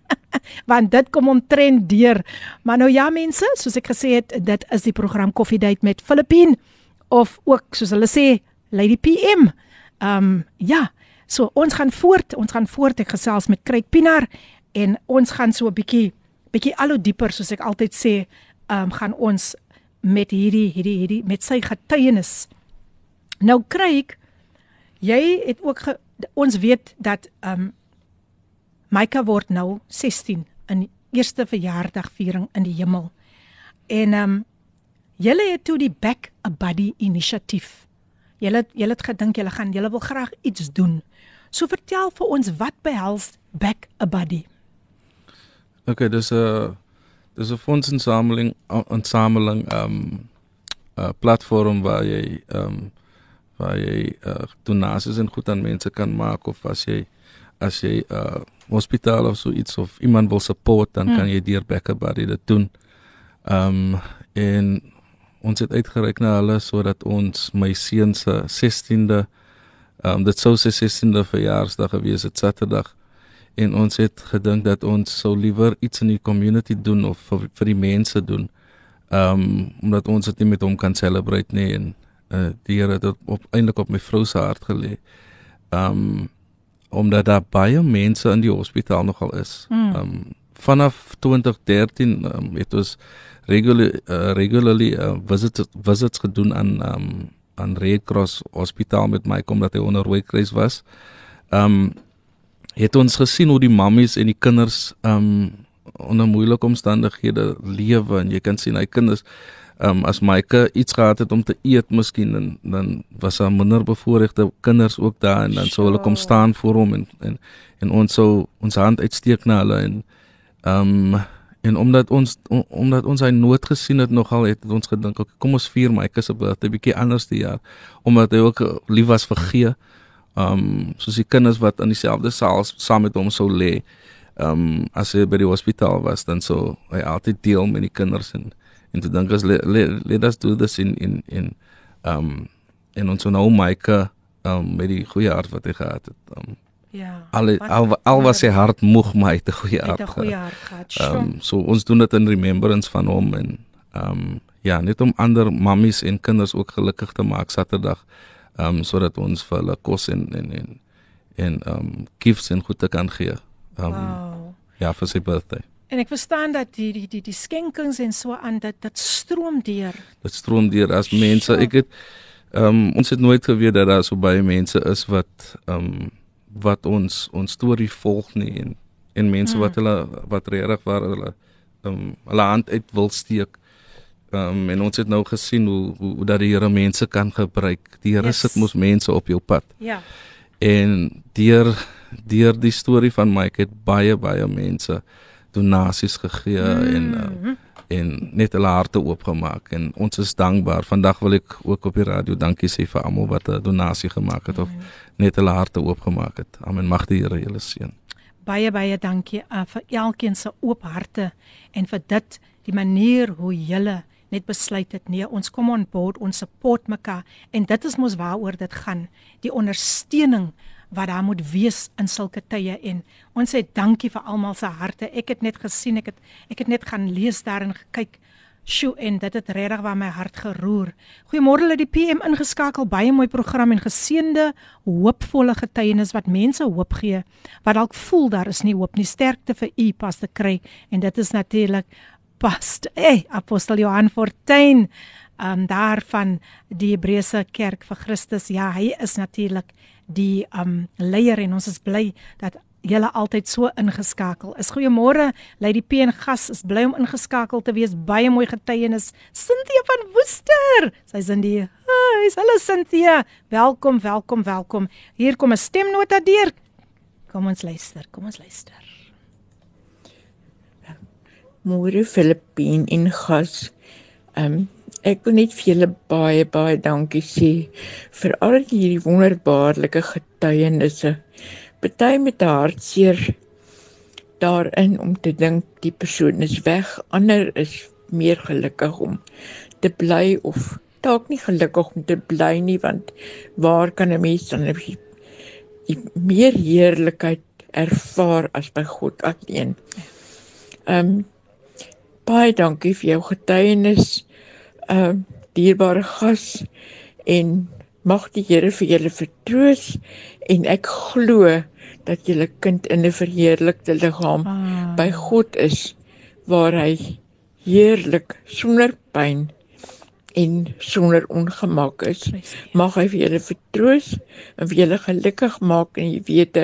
want dit kom omtrent deur. Maar nou ja mense, soos ek gesê het, dit is die program Coffee Date met Filippine of ook soos hulle sê Lady PM. Ehm um, ja, so ons gaan voort, ons gaan voort ek gesels met Craig Pinaar en ons gaan so 'n bietjie bietjie al hoe dieper soos ek altyd sê, ehm um, gaan ons met hierdie hierdie hierdie met sy getuienis. Nou Craig, jy het ook ge, ons weet dat ehm um, Maika word nou 16 in eerste verjaardagviering in die hemel. En ehm um, julle het toe die Back a Buddy inisiatief. Julle julle het gedink julle gaan julle wil graag iets doen. So vertel vir ons wat behels Back a Buddy. Okay, dis 'n dis 'n fondsinsameling insameling ehm um, 'n platform waar jy ehm um, waar jy uh, donasies en goed aan mense kan maak of as jy as jy 'n uh, hospitaal of so iets of iemand wil support dan hmm. kan jy deur Becker Buddy dit doen. Ehm um, en ons het uitgereik na hulle sodat ons my seun se 16de ehm um, dit sou sy 16de verjaarsdag gewees het Saterdag en ons het gedink dat ons sou liewer iets in die community doen of vir, vir die mense doen. Ehm um, omdat ons dit nie met hom kan celebrate nie en uh, die Here het op eintlik op my vrou se hart gelê. Ehm um, omdat daar baie mense in die hospitaal nogal is. Hmm. Ehm um, vanaf 2013 um, het ons regular uh, regularly uh, visits visits gedoen aan ehm um, aan Red Cross Hospitaal met my kom dat hy onder rooi kruis was. Ehm um, het ons gesien hoe die mammies en die kinders ehm um, onder moeilike omstandighede lewe en jy kan sien hy kinders ehm um, as Maike iets gehad het om te eet miskien en dan was daar minder bevoorregte kinders ook daar en dan sou hulle kom staan voor hom en en en ons sou ons hand uitsteek na hulle en ehm um, en omdat ons om, omdat ons hy nood gesien het nogal het, het ons gedink okay, kom ons vier Maike se birthday 'n bietjie anders die jaar omdat hy ook lief was vir gee ehm um, soos die kinders wat in dieselfde saal saam met hom sou lê ehm um, as hy by die hospitaal was dan sou hy altyd deel met die kinders en en toe dink ons let, let, let us do this in in in um en ons nou Mike um met die goeie hart wat hy gehad het. Um Ja. Al al, al was sy hart moeg maar hy het 'n goeie hart. Het 'n goeie hart gehad. Um so ons doen dit in remembrance van hom en um ja, net om ander mammies en kinders ook gelukkig te maak Saterdag. Um sodat ons vir hulle kos en en en en um gifts en goed te kan gee. Um wow. ja, vir sy birthday. En ek verstaan dat die die die die skenkings en so aan dit dit stroom deur. Dit stroom deur as mense. Ek het Ehm um, ons het nooit geweet dat daar so baie mense is wat ehm um, wat ons ons storie volg nie en en mense mm. wat hulle wat regtig waar hulle um, hulle hand uit wil steek. Ehm um, en ons het nou gesien hoe hoe, hoe dat die Here mense kan gebruik. Die Here yes. sit mos mense op jou pad. Ja. En deur deur die storie van Mike het baie baie mense donasies gegee mm. en uh, en net hulle harte oopgemaak en ons is dankbaar. Vandag wil ek ook op die radio dankie sê vir almal wat 'n donasie gemaak het mm. of net hulle harte oopgemaak het. Amen. Mag die Here julle seën. Baie baie dankie uh, vir elkeen se oop harte en vir dit die manier hoe julle net besluit het nee ons kom on board ons support mekaar en dit is mos waaroor dit gaan die ondersteuning wat daar moet wees in sulke tye en ons sê dankie vir almal se harte. Ek het net gesien, ek het ek het net gaan lees daar en gekyk. Sjoe en dit het regtig waar my hart geroer. Goeiemôre lê die PM ingeskakel. Baie mooi program en geseënde, hoopvolle getuienis wat mense hoop gee wat dalk voel daar is nie hoop nie. Sterkte vir u pas te kry en dit is natuurlik past. Hey, Apostel Johan Fortuin um daar van die Hebreëse Kerk vir Christus. Ja, hy is natuurlik die um leier en ons is bly dat julle altyd so ingeskakel is. Goeiemôre, Lady P en gas is bly om ingeskakel te wees. Baie mooi getuienis. Cynthia van Woester. Sy's in die huis. Hallo Cynthia. Welkom, welkom, welkom. Hier kom 'n stemnota deur. Kom ons luister. Kom ons luister. Môre Filippine en gas. Um Ek wil net vir julle baie baie dankie sê vir al hierdie wonderbaarlike getuienisse. Party met hartseer daarin om te dink die persoon is weg, ander is meer gelukkig om te bly of dalk nie gelukkig om te bly nie want waar kan 'n mens dan die meer heerlikheid ervaar as by God alleen. Ehm um, baie dankie vir jou getuienis uh dierbare gas en mag die Here vir julle vertroos en ek glo dat julle kind in 'n verheerlikte liggaam ah. by God is waar hy heerlik sonder pyn en sonder ongemak is. Mag hy vir julle vertroos en vir julle gelukkig maak en jy weet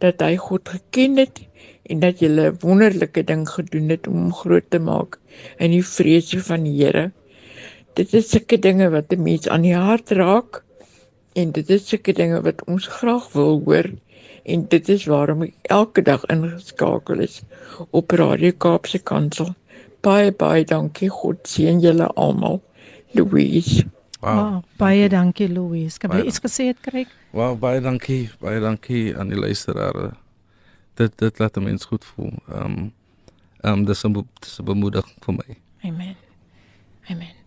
dat hy God geken het en dat julle 'n wonderlike ding gedoen het om hom groot te maak in die vrese van die Here dit is sulke dinge wat 'n mens aan die hart raak en dit is sulke dinge wat ons graag wil hoor en dit is waarom ek elke dag ingeskakel is op Radio Kaapse Kansel. Baie baie dankie. God seën julle almal. Louise. Wow. wow baie dankie Louise. Kan jy iets gesê het kry? Wow, baie dankie. Baie dankie aan die luisteraars. Dit dit laat my mens goed voel. Ehm um, ehm um, dis 'n dis 'n bemoediging vir my. Amen. Amen.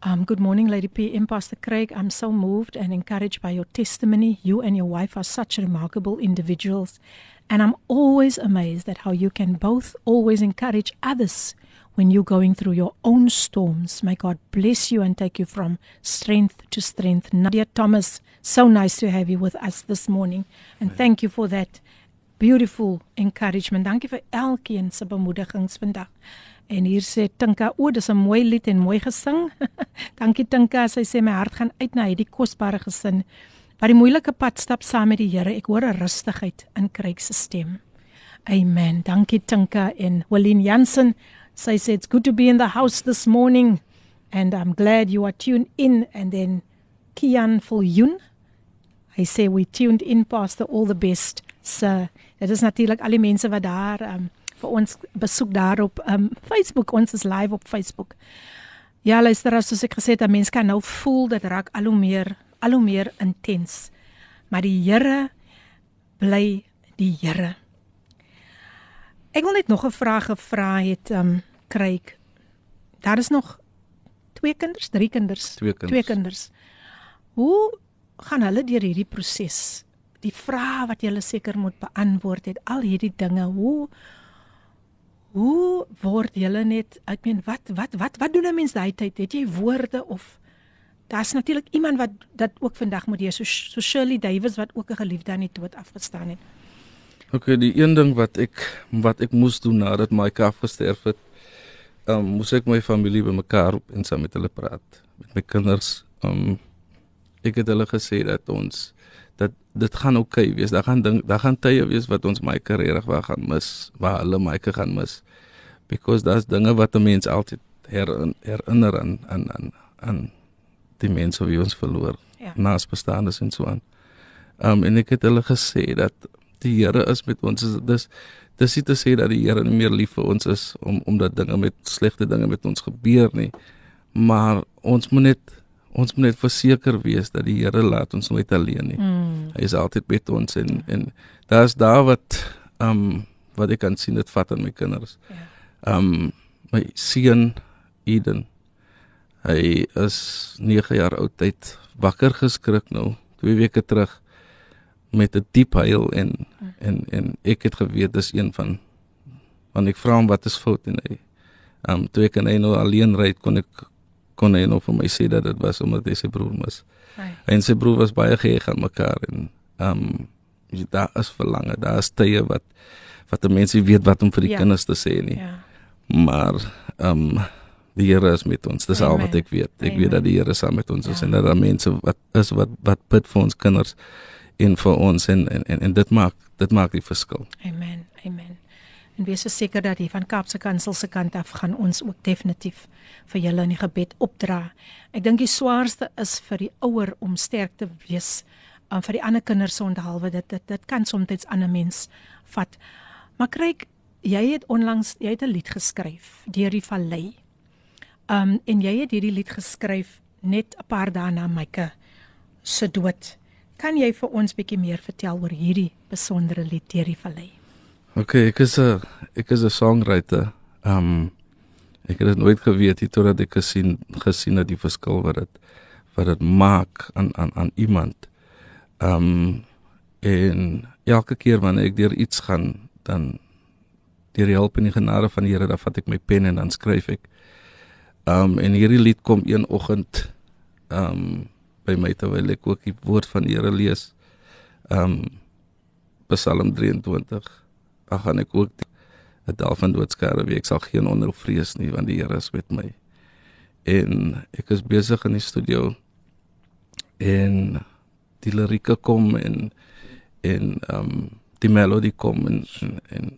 Um, good morning, Lady P. and Pastor Craig. I'm so moved and encouraged by your testimony. You and your wife are such remarkable individuals. And I'm always amazed at how you can both always encourage others when you're going through your own storms. May God bless you and take you from strength to strength. Nadia Thomas, so nice to have you with us this morning. And thank you for that beautiful encouragement. Dankie vir elkeen se bemoedigings vandag. En hier sê Tinka, o, dis 'n mooi lied en mooi gesing. Dankie Tinka, sy sê my hart gaan uit na hierdie kosbare gesin wat die moeilike pad stap saam met die Here. Ek hoor 'n rustigheid in Kryk se stem. Amen. Dankie Tinka en Walin Jansen. Sy sê it's good to be in the house this morning and I'm glad you are tuned in and then Kian Viljoen. Hy sê we tuned in past all the best. So, dit is natuurlik al die mense wat daar um, vir ons besoek daarop um Facebook ons is live op Facebook. Ja, luister as soos ek gesê het, 'n mens kan nou voel dit raak al hoe meer al hoe meer intens. Maar die Here bly die Here. Ek wil net nog 'n vraag gevra het um kryk. Daar is nog twee kinders, drie kinders, twee kinders. Twee kinders. Hoe gaan hulle deur hierdie proses? Die vrae wat jy seker moet beantwoord het, al hierdie dinge, hoe Hoe word julle net ek meen wat wat wat wat doen 'n mens daai tyd? Het jy woorde of daar's natuurlik iemand wat dat ook vandag moet hier so, so Shirley Davies wat ook 'n geliefde aan die dood afgestaan het. OK, die een ding wat ek wat ek moes doen nadat my ka gesterf het, um, moes ek my familie bymekaar op en saam met hulle praat, met my kinders. Um, ek het hulle gesê dat ons dit gaan oukei okay wees. Daar gaan ding, daar gaan tye wees wat ons Mike regtig waar gaan mis, waar hulle Mike gaan mis. Because daar's dinge wat 'n mens altyd her, herinner aan aan aan aan die mense wie ons verloor. Ja. Naas bestaandes en so aan. Um en ek het hulle gesê dat die Here is met ons. Dis dis nie te sê dat die Here nie meer lief vir ons is om omdat dinge met slegte dinge met ons gebeur nie. Maar ons moet net ons moet net verseker wees dat die Here laat ons nooit alleen nie. Mm. Hy is altyd met ons en en daar's daar wat um wat ek kan sien dit vat aan my kinders. Ja. Um my seun Eden. Hy is 9 jaar oud, hy het wakker geskrik nou 2 weke terug met 'n diep huil en en en ek het geweet dis een van want ek vra hom wat is fout en hy um toe ek en hy nou alleen ry kon ek kon hy nou vir my sê dat dit was omdat hy sy broer mis. Hy en sy broer was baie geheg aan mekaar en um jy daar is verlange, daar is tye wat wat mense weet wat om vir die ja. kinders te sê nie. Ja. Maar um die Here is met ons. Dis Amen. al wat ek weet. Ek Amen. weet dat die Here saam met ons is ja. en dat daar mense wat is wat wat bid vir ons kinders en vir ons en en en, en dit maak dit maak die verskil. Amen. Amen. En wees seker dat hier van Kaapse Kansel se kant af gaan ons ook definitief vir julle in die gebed opdra. Ek dink die swaarste is vir die ouer om sterk te wees om vir die ander kinders se onthaalwe dit dit dit kan soms aan 'n mens vat. Maar kyk, jy het onlangs jy het 'n lied geskryf deur die vallei. Um en jy het hierdie lied geskryf net 'n paar dae na Myke se dood. Kan jy vir ons bietjie meer vertel oor hierdie besondere lied deur die vallei? OK, ek is 'n ek is 'n songwriter. Um ek het dit nooit geweet nie totdat ek gesien gesien het die verskil wat dit wat dit maak aan aan aan iemand. Um en elke keer wanneer ek deur iets gaan, dan deur die hulp en die genade van die Here, dan vat ek my pen en dan skryf ek. Um en hierdie lied kom een oggend um by my terwyl ek ook die woord van die Here lees. Um Psalm 23. Ag gaan ek ook die dal van doodskare wie ek sal geen onheil vrees nie want die Here is met my. En ek is besig in die studio en die lirieke kom en en um die melodie kom en en, en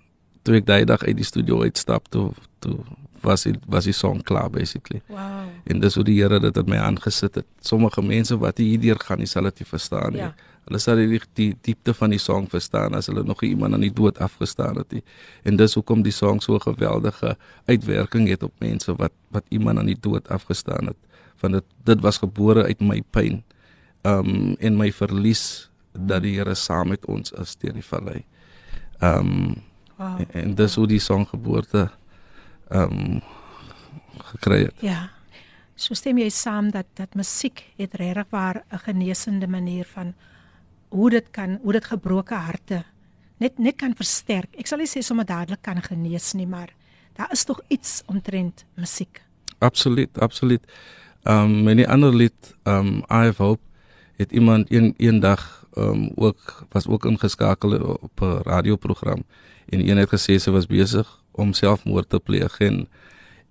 toe ek daai dag uit die studio uitstap toe toe was die was die song klaar basically. Wow. En dis hoe die Here dit het my aangesit het. Sommige mense wat hierdeur gaan, nie sal dit nie verstaan nie. Ja. Hulle sal die, die diepte van die song verstaan as hulle nog iemand aan die dood afgestaan het nie. En dis hoekom die song so geweldige uitwerking het op mense wat wat iemand aan die dood afgestaan het. Want dit dit was gebore uit my pyn. Um en my verlies dat die Here saam met ons is deur die vallei. Um wow. en, en dis hoe die song geboorte um, gekry het. Ja. So stem jy saam dat dat musiek het regtig waar 'n genesende manier van hoe dit kan, hoe dit gebroke harte net net kan versterk. Ek sal nie sê sommer dadelik kan genees nie, maar daar is tog iets omtrent musiek. Absoluut, absoluut. Ehm um, en 'n ander lied, ehm um, I have hope het iemand een eendag ehm um, ook was ook ingeskakel op 'n radioprogram en een het gesê sy was besig om selfmoord te pleeg en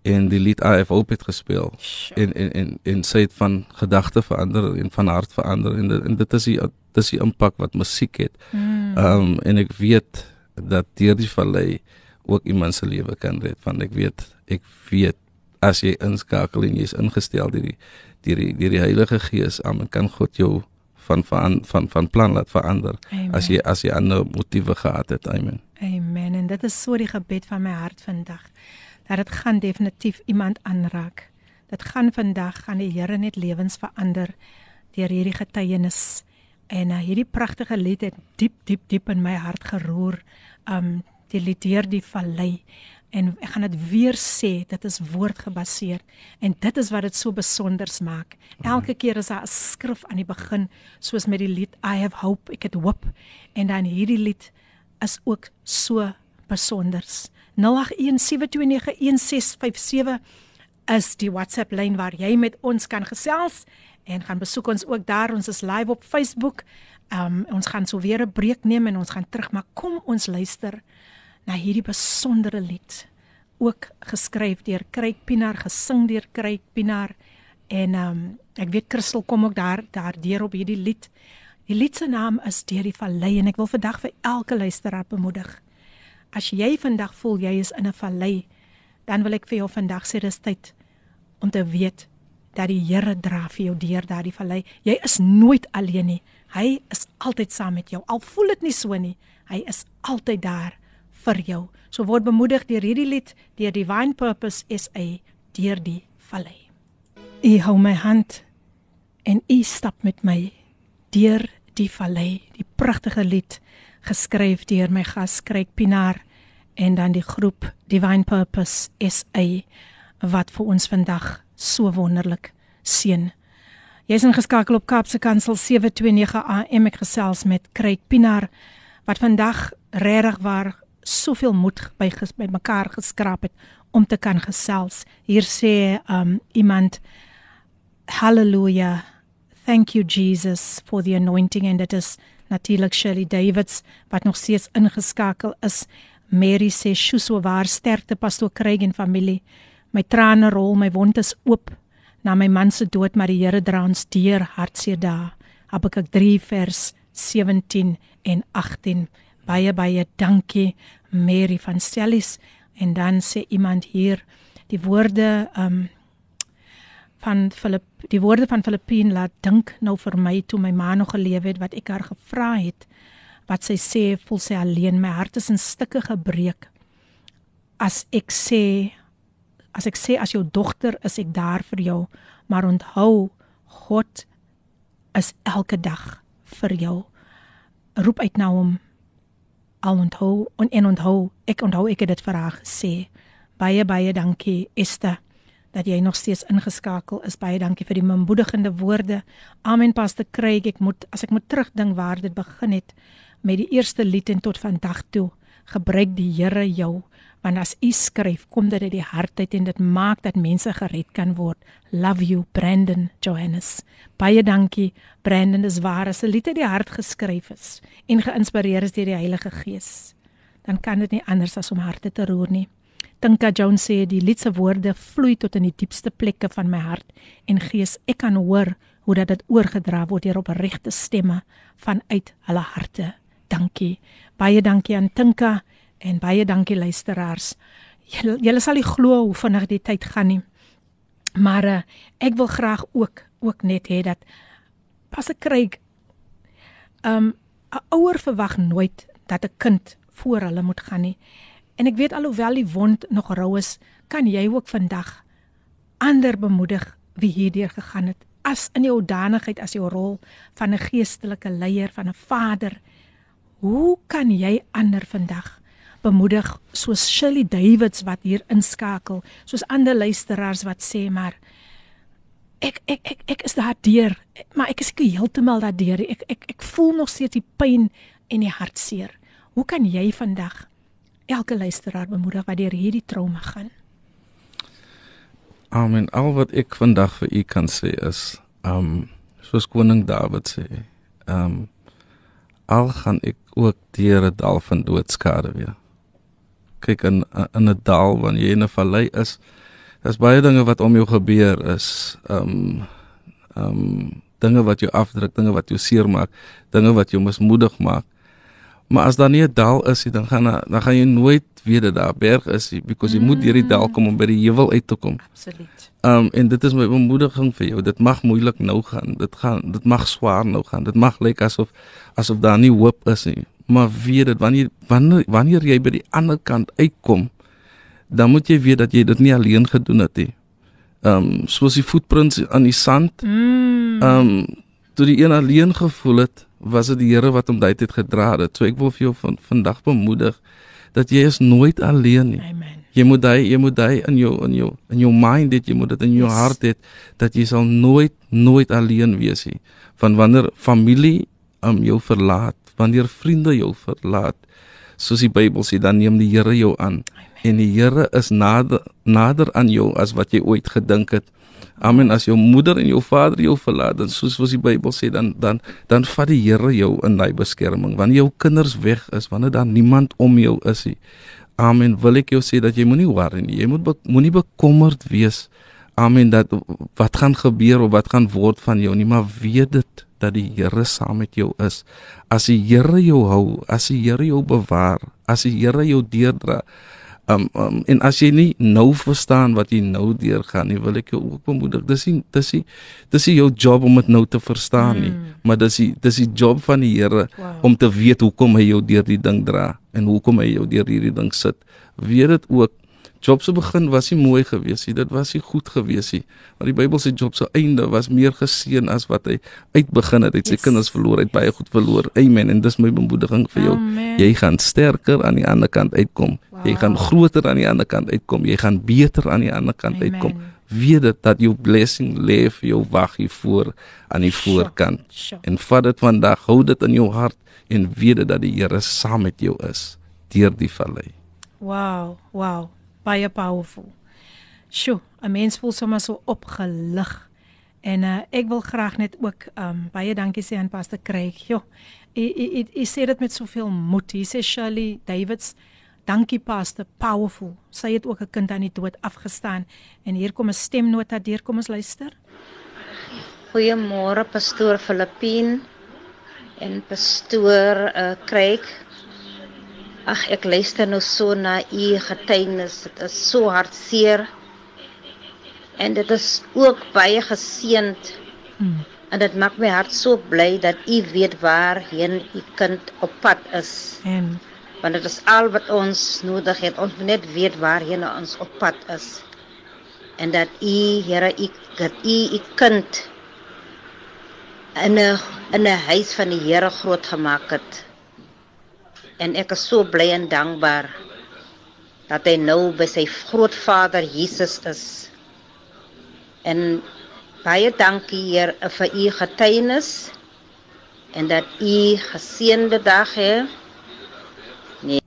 en die lied I have hope het gespeel sure. en en en en sy het van gedagte verander en van hart verander en, en dit is die dis die impak wat musiek het. Hmm. Ehm mm. um, en ek weet dat deur die vallei ook iemand se lewe kan red van ek weet ek weet as jy inskakel en jy's ingestel deur die deur die deur die Heilige Gees aan kan God jou van van van van plan laat verander Amen. as jy as jy ander motiewe gehad het. Amen. Amen. En dit is so die gebed van my hart vandag. Dat dit gaan definitief iemand aanraak. Dit gaan vandag gaan die Here net lewens verander deur hierdie getuienis. En uh, hierdie pragtige lied het diep diep diep in my hart geroer. Um die lied deur die vallei en ek gaan dit weer sê dit is woordgebaseer en dit is wat dit so besonders maak elke keer is daar 'n skrif aan die begin soos met die lied I have hope ek het hoop en dan hierdie lied is ook so besonders 0817291657 is die WhatsApp lyn waar jy met ons kan gesels en gaan besoek ons ook daar ons is live op Facebook um, ons gaan so weer 'n breek neem en ons gaan terug maar kom ons luister na hierdie besondere lied ook geskryf deur Kryk Pinaar gesing deur Kryk Pinaar En um, ek weet Christel kom ook daar daar deur op hierdie lied. Die lied se naam is Deur die Vallei en ek wil vandag vir elke luisteraar bemoedig. As jy vandag voel jy is in 'n vallei, dan wil ek vir jou vandag sê dis tyd om te weet dat die Here dra vir jou deur daardie vallei. Jy is nooit alleen nie. Hy is altyd saam met jou. Al voel dit nie so nie, hy is altyd daar vir jou. So word bemoedig deur hierdie lied, deur Divine Purpose SA, deur die vallei. U hou my hand en u stap met my deur die vallei, die pragtige lied geskryf deur my gas Kreek Pinaar en dan die groep Divine Purpose SA wat vir ons vandag so wonderlik seën. Jy's ingeskakel op Kaapse Kansel 729 AM ek gesels met Kreek Pinaar wat vandag regtig waar soveel moed by by mekaar geskraap het om te kan gesels. Hier sê um iemand Hallelujah. Thank you Jesus for the anointing and it is natuurlik Shirley Davids wat nog steeds ingeskakel is. Mary sê so waar sterkte pastoor Craig en familie. My trane rol, my wond is oop na my man se dood, maar die Here dra ons deur hartseer dae. Habakuk 3 vers 17 en 18. Baie baie dankie Mary van Stellis en dan sê iemand hier die woorde um van Filip die woorde van Filippien laat dink nou vir my toe my ma nog geleef het wat ek haar gevra het wat sy sê voel sy alleen my hart is in stukke gebreek. As ek sê as ek sê as jou dogter is ek daar vir jou maar onthou God is elke dag vir jou. Roep uit na hom al onthou en onthou ek onthou ek het dit vir haar gesê. Baie baie dankie Esther dat jy nog steeds ingeskakel is. Baie dankie vir die bemoedigende woorde. Amen Pastor Craig, ek moet as ek moet terugdink waar dit begin het met die eerste lied en tot vandag toe, gebruik die Here jou want as u skryf, kom dit uit die hart uit en dit maak dat mense gered kan word. Love you Brandon Johannes. Baie dankie Brandon, dis waar as 'n lied uit die hart geskryf is en geïnspireer is deur die Heilige Gees, dan kan dit nie anders as om harte te roer nie. Tinka Jones sê die lied se woorde vloei tot in die diepste plekke van my hart en gees ek kan hoor hoe dat dit oorgedra word deur opregte stemme vanuit hulle harte. Dankie. Baie dankie aan Tinka en baie dankie luisteraars. Julle, julle sal nie glo hoe vinnig die tyd gaan nie. Maar uh, ek wil graag ook ook net hê dat pas ek kry 'n um, ouer verwag nooit dat 'n kind voor hulle moet gaan nie. En ek weet alhoewel die wond nog rou is, kan jy ook vandag ander bemoedig wie hierdeur gegaan het as in jou danigheid as jou rol van 'n geestelike leier van 'n vader. Hoe kan jy ander vandag bemoedig soos Shirley Davids wat hier inskakel, soos ander luisteraars wat sê maar ek ek ek ek is daar deur, maar ek is ek heeltemal daar deur. Ek ek ek voel nog steeds die pyn en die hartseer. Hoe kan jy vandag elke luisteraar bemoedig wat deur hierdie trauma gaan. Amen. Al wat ek vandag vir u kan sê is, um soos koning Dawid sê, um al gaan ek ook deur 'n dal van doodskade weer. Kyk in in 'n dal wanneer jy in 'n vallei is, daar's baie dinge wat om jou gebeur is. Um um dinge wat jou afdruk, dinge wat jou seermaak, dinge wat jou mismoedig maak. Maar as daar nie 'n dal is nie, dan gaan dan gaan jy nooit weet dat daar 'n berg is nie, because jy mm. moet deur die dal kom om by die heuwel uit te kom. Absoluut. Um en dit is my bemoediging vir jou. Dit mag moeilik nou gaan. Dit gaan dit mag swaar nou gaan. Dit mag lyk asof asof daar nie hoop is nie. Maar weet dit wanneer wanneer wanneer jy by die ander kant uitkom, dan moet jy weet dat jy dit nie alleen gedoen het nie. Um soos die voetprints aan die sand. Mm. Um toe die een alleen gevoel het, was dit die Here wat hom daai tyd gedra het. So ek wil vir jou van vandag bemoedig dat jy is nooit alleen nie. Amen. Jy moet daai jy moet daai in jou in jou in jou mind dit jy moet dit in jou yes. hart hê dat jy sal nooit nooit alleen wees nie. Van wanneer familie um jou verlaat, wanneer vriende jou verlaat, soos die Bybel sê, dan neem die Here jou aan. Amen. En die Here is nader nader aan jou as wat jy ooit gedink het. Amen. As jou moeder en jou vader jou verlaat, dan soos wat die Bybel sê, dan dan dan vat die Here jou in daai beskerming. Wanneer jou kinders weg is, wanneer daar niemand om jou is nie. Amen. Wil ek jou sê dat jy moenie worry nie. Jy moet be, moenie bekommerd wees. amen dat wat gaan gebeur of wat gaan word van jou nie, maar weet dit dat die Here saam met jou is. As die Here jou hou, as die Here jou bewaar, as die Here jou deurdra, Um, um en as jy nie nou verstaan wat jy nou deurgaan nie, wil ek jou ook bemoedig. Dis nie dis nie dis nie jou job om dit nou te verstaan nie, mm. maar dis die dis die job van die Here wow. om te weet hoekom hy jou deur die ding dra en hoekom hy jou deur hierdie ding sit. Weet dit ook Job se begin was nie mooi gewees nie. Dit was nie goed gewees nie. Maar die Bybel sê Job se einde was meer geseën as wat hy uitbegin het. Hy het sy yes. kinders verloor, hy het baie goed verloor. Amen. En dis my bemoediging vir jou. Amen. Jy gaan sterker aan die ander kant uitkom. Wow. Jy gaan groter aan die ander kant uitkom. Jy gaan beter aan die ander kant Amen. uitkom. Weet dit dat jou blessing lê vir jou wag hier voor aan die voorkant. Sure. Sure. En vat dit vandag, hou dit in jou hart en weet dat die Here saam met jou is deur die vallei. Wow, wow baie powerful. Sjoe, 'n mens voel sommer so opgelig. En uh, ek wil graag net ook um baie dankie sê aan Pastor Craig. Jo. Hy sê dit met soveel moed. Hy sê Shirley Davids, dankie Pastor, powerful. Sy het ook 'n kind aan die dood afgestaan en hier kom 'n stemnota deur. Kom ons luister. Goeiemôre Pastoor Filippin en Pastoor uh, Craig. Ag ek luister nou so na u getuienis. Dit is so hartseer. En dit is ook baie geseend. Hmm. En dit maak my hart so bly dat u weet waarheen u kind op pad is. En want dit is al wat ons nodig het. Ons moet net weet waarheen ons op pad is. En dat u Here u dat u u kind in 'n in 'n huis van die Here groot gemaak het en ek is so bly en dankbaar dat hy nou by sy grootvader Jesus is. En baie dankie Heer vir u getuienis en dat u geseënde dag het. Nee.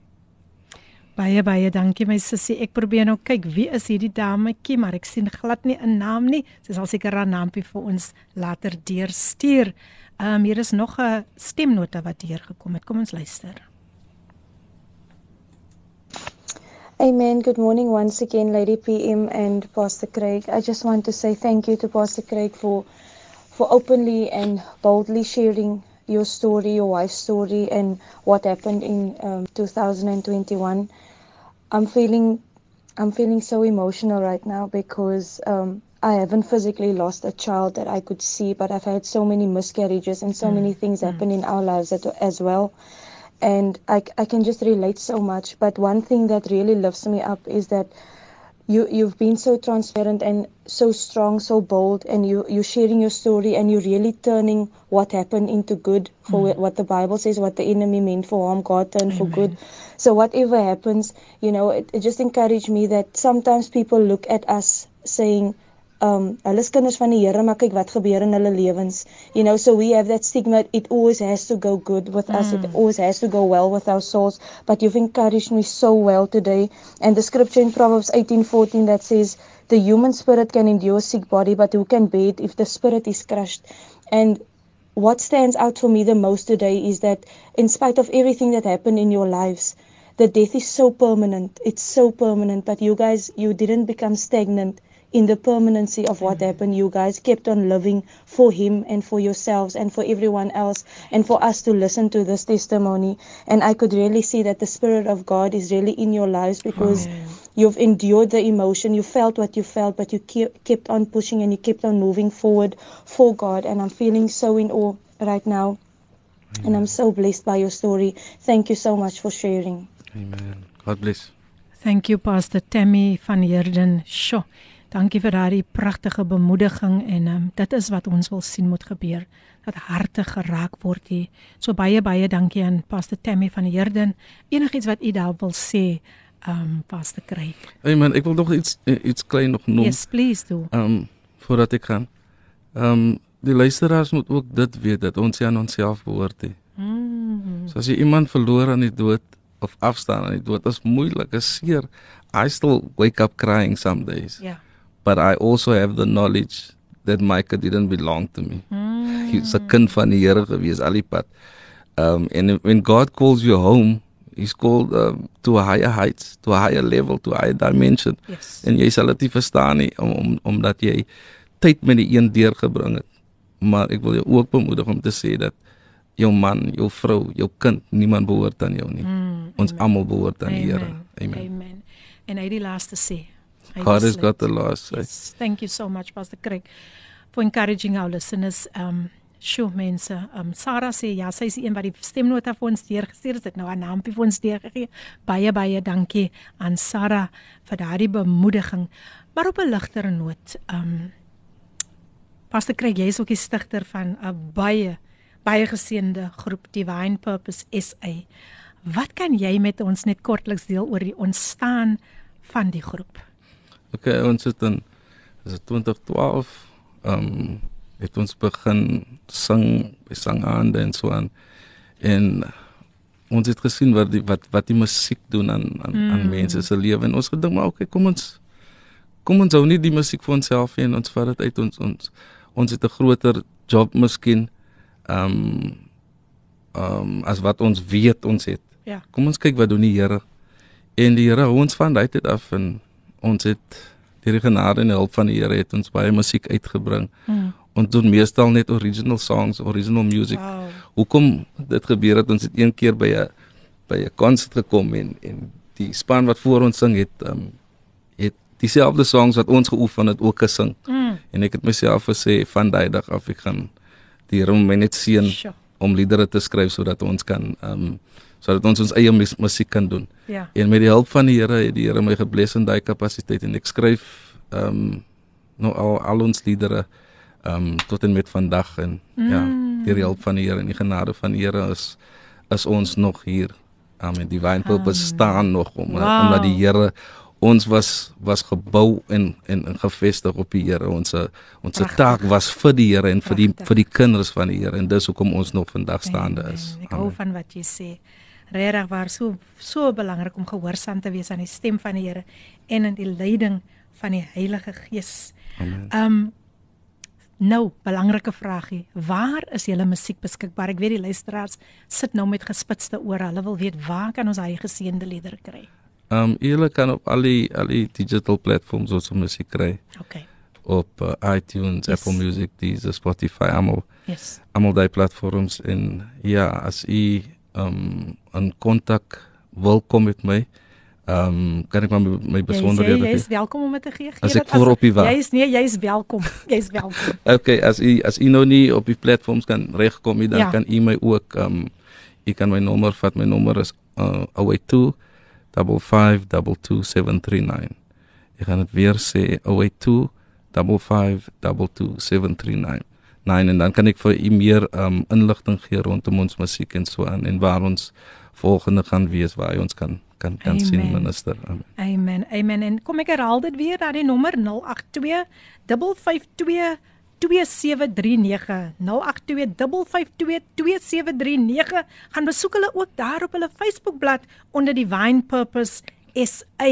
Baie baie dankie my sussie. Ek probeer nou kyk wie is hierdie dametjie, maar ek sien glad nie 'n naam nie. Sy sal seker 'n naampie vir ons later deurstuur. Ehm um, hier is nog 'n stemnota wat hier gekom het. Kom ons luister. Amen. Good morning once again, Lady PM and Pastor Craig. I just want to say thank you to Pastor Craig for for openly and boldly sharing your story, your wife's story, and what happened in um, 2021. I'm feeling I'm feeling so emotional right now because um, I haven't physically lost a child that I could see, but I've had so many miscarriages and so mm. many things mm. happen in our lives as well and I, I can just relate so much. But one thing that really lifts me up is that you you've been so transparent and so strong, so bold, and you you're sharing your story and you're really turning what happened into good for mm. what the Bible says, what the enemy meant for harm, God turned for good. So whatever happens, you know, it, it just encouraged me that sometimes people look at us saying um hulle is kinders van die Here maar kyk wat gebeur in hulle lewens. You know, so we have that stigma it always has to go good with mm. us. It mm. always has to go well with our souls. But you've encouraged me so well today. And the scripture in Proverbs 18:14 that says the human spirit can endure sick body but who can bear it if the spirit is crushed. And what stands out for me the most today is that in spite of everything that happened in your lives, the death is so permanent. It's so permanent, but you guys you didn't become stagnant in the permanency of what mm. happened. You guys kept on living for him and for yourselves and for everyone else and for us to listen to this testimony. And I could really see that the Spirit of God is really in your lives because Amen. you've endured the emotion, you felt what you felt, but you kept on pushing and you kept on moving forward for God. And I'm feeling so in awe right now. Amen. And I'm so blessed by your story. Thank you so much for sharing. Amen. God bless. Thank you, Pastor Tammy van Heerden. Sure. Dankie vir daardie pragtige bemoediging en um, dit is wat ons wil sien moet gebeur dat harte geraak word hier. So baie baie dankie aan Pastor Tammy van Heerden. Enigiets wat u daar wil sê, um Pastor Craig. Hey man, ek wil nog iets iets klein nog noem. Yes, please do. Um voordat ek gaan. Um die luisteraars moet ook dit weet dat ons aan onsself behoort. Mm. So as jy iemand verloor aan die dood of afstaan aan die dood, is moeilik, is seer. I still wake up crying some days. Ja. Yeah but I also have the knowledge that Micah didn't belong to me. Mm. He's a kind van die Here gewees al die pad. Um and when God calls you home, he's called uh, to a higher heights, to a higher level, to a higher dimension. Yes. En jy sal dit nie verstaan nie om, om omdat jy tyd met die een deurgebring het. Maar ek wil jou ook bemoedig om te sê dat jou man, jou vrou, jou kind, niemand behoort aan jou nie. Mm, Ons almal behoort aan die Here. Amen. Amen. En hy die laaste sê. God has got the last say. Yes. Thank you so much Pastor Craig for encouraging our listeners. Um sure mense. Um Sarah sê ja, sy is die een wat die stemnota vir ons deurgestuur het. Het nou haar naampie vir ons deurgegee. Baie baie dankie aan Sarah vir daardie bemoediging. Maar op 'n ligter noot, um Pastor Craig, jy is ook die stigter van 'n baie baie geseënde groep Divine Purpose SA. Wat kan jy met ons net kortliks deel oor die ontstaan van die groep? Okay, ons het in is dit 2012 ehm um, het ons begin sing by sangaande en so aan. En ons het gesien wat die wat wat die musiek doen aan aan, mm. aan mense se lewe en ons gedink maar okay, kom ons kom ons hou nie die musiek vir onsself nie en ons vat dit uit ons ons ons het 'n groter job miskien ehm um, ehm um, as wat ons weet ons het. Ja. Kom ons kyk wat doen die Here. En die Here hou ons van uit dit af en ons het deur die genade en hulp van die Here het ons baie musiek uitgebring. Mm. Ons doen meestal net original songs, original music. Wow. Hoekom dit gebeur het ons het een keer by 'n by 'n konsert gekom en en die span wat voor ons sing het um, het dieselfde songs wat ons geoefen het ook gesing. Mm. En ek het myself gesê van daai dag af ek gaan die Here my net seën om liedere te skryf sodat ons kan um, sodat ons ons eie mus musiek kan doen. Ja. En met die hulp van die Here het die Here my gebless in daai kapasiteit en ek skryf ehm um, nou al al ons liedere ehm um, tot en met vandag en mm. ja, Mm. deur die hulp van die Here en die genade van die Here is is ons nog hier. Amen. Divine purpose staan nog om Wow. omdat die Here ons was was gebou en en, en gefestig op die Here. Ons ons Prachtig. taak was vir die Here en vir die vir die kinders van die Here en dis hoekom ons nog vandag staande is. Ek hou van wat jy sê. Regtig waar so so belangrik om gehoorsaam te wees aan die stem van die Here en in die leiding van die Heilige Gees. Amen. Um nou, belangrike vraagie. Waar is julle musiek beskikbaar? Ek weet die luisteraars sit nou met gespitste ore. Hulle wil weet waar kan ons daai geseënde liedere kry? Ehm um, julle kan op al die al die digital platforms ons musiek kry. Okay. Op uh, iTunes, Yes. Apple Music, Deezer, Spotify, almal. Yes. Almal daai platforms en ja, as u um, 'n kontak wil kom met my, ehm um, kan ek maar my, my besonderhede Jy, jy is gee. welkom om dit te gee. Gee As ek voor op die wa- Jy is nee, jy is welkom. Jy is welkom. Okay, as u as u nou nie op die platforms kan regkom nie, dan Ja. kan u my ook ehm um, u kan my nommer vat. My nommer is uh 082 5522739. Ek gaan dit weer sê 082 5522739. Nee, en dan kan ek vir u meer um, inligting gee rondom ons musiek en so aan en waar ons volgende gaan wees waar jy ons kan kan kan sien Amen. minister. Amen. Amen. Amen. En kom ek herhaal dit weer, daardie nommer 082 552 2739 082 gaan besoek hulle ook daar op hulle Facebookblad onder die Wine Purpose SA.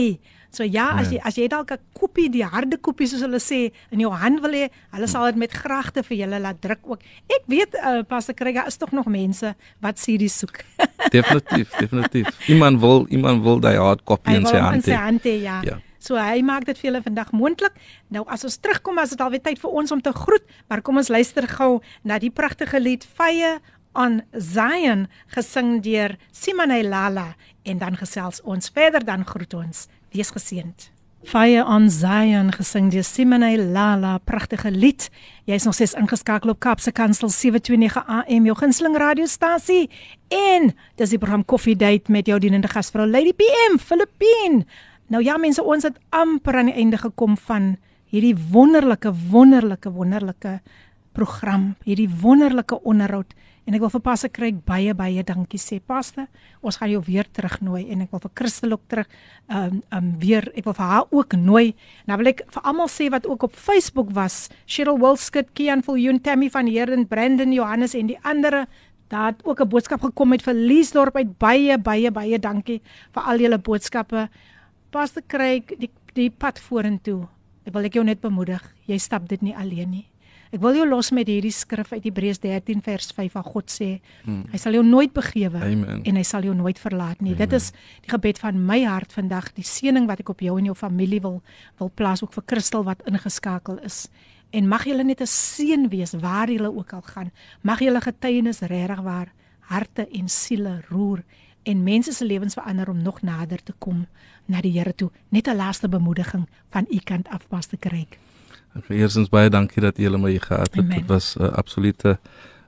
So ja, as jy as jy dalk 'n koppie, die harde koppie soos hulle sê, in jou hand wil hê, hulle sal dit met gragte vir julle laat druk ook. Ek weet uh, Pastor Kruger is tog nog mense wat series soek. Definitief, definitief. Iemand wil iemand wil daai hard Hy in sy hand in sy hê. hand hê, ja. Ja. So hy maak dit vir julle vandag moontlik. Nou as ons terugkom, as dit alweer tyd vir ons om te groet, maar kom ons luister gou na die pragtige lied Fire on Zion gesing deur Simone Lala en dan gesels ons verder dan groet ons. Wees geseënd. Fire on Zion gesing deur Simone Lala, pragtige lied. Jy's nog steeds ingeskakel op Kapse Kansel 729 AM, jou gunsteling radiostasie. En dis die program Coffee Date met jou dienende gasvrou Lady PM Filippine. Nou ja mense, ons het amper aan die einde gekom van hierdie wonderlike wonderlike wonderlike program, hierdie wonderlike onderhoud en ek wil vir Pastor Craig baie baie dankie sê. Pastor, ons gaan jou weer terugnooi en ek wil vir Christel ook terug ehm um, um, weer ek wil vir haar ook nooi. Nou wil ek vir almal sê wat ook op Facebook was, Cheryl Wilskut, Kian Viljoen, Tammy van Heerden, Brandon Johannes en die ander het ook 'n boodskap gekom met vir Liesdorp uit baie baie baie dankie vir al julle boodskappe. Pastor Craig, die die pad vorentoe. Ek wil ek jou net bemoedig. Jy stap dit nie alleen nie. Ek wil jou los met hierdie skrif uit Hebreërs 13 vers 5 waar God sê, Hmm. hy sal jou nooit begewe Amen. en hy sal jou nooit verlaat nie. Amen. Dit is die gebed van my hart vandag, die seëning wat ek op jou en jou familie wil wil plaas ook vir Christel wat ingeskakel is. En mag julle net 'n seën wees waar julle ook al gaan. Mag julle getuienis regtig waar harte en siele roer en mense se lewens verander om nog nader te kom na die Here toe. Net 'n laaste bemoediging van u kant af pas te kry. Eerstens baie dankie dat julle my gehad het. Dit was 'n uh, absolute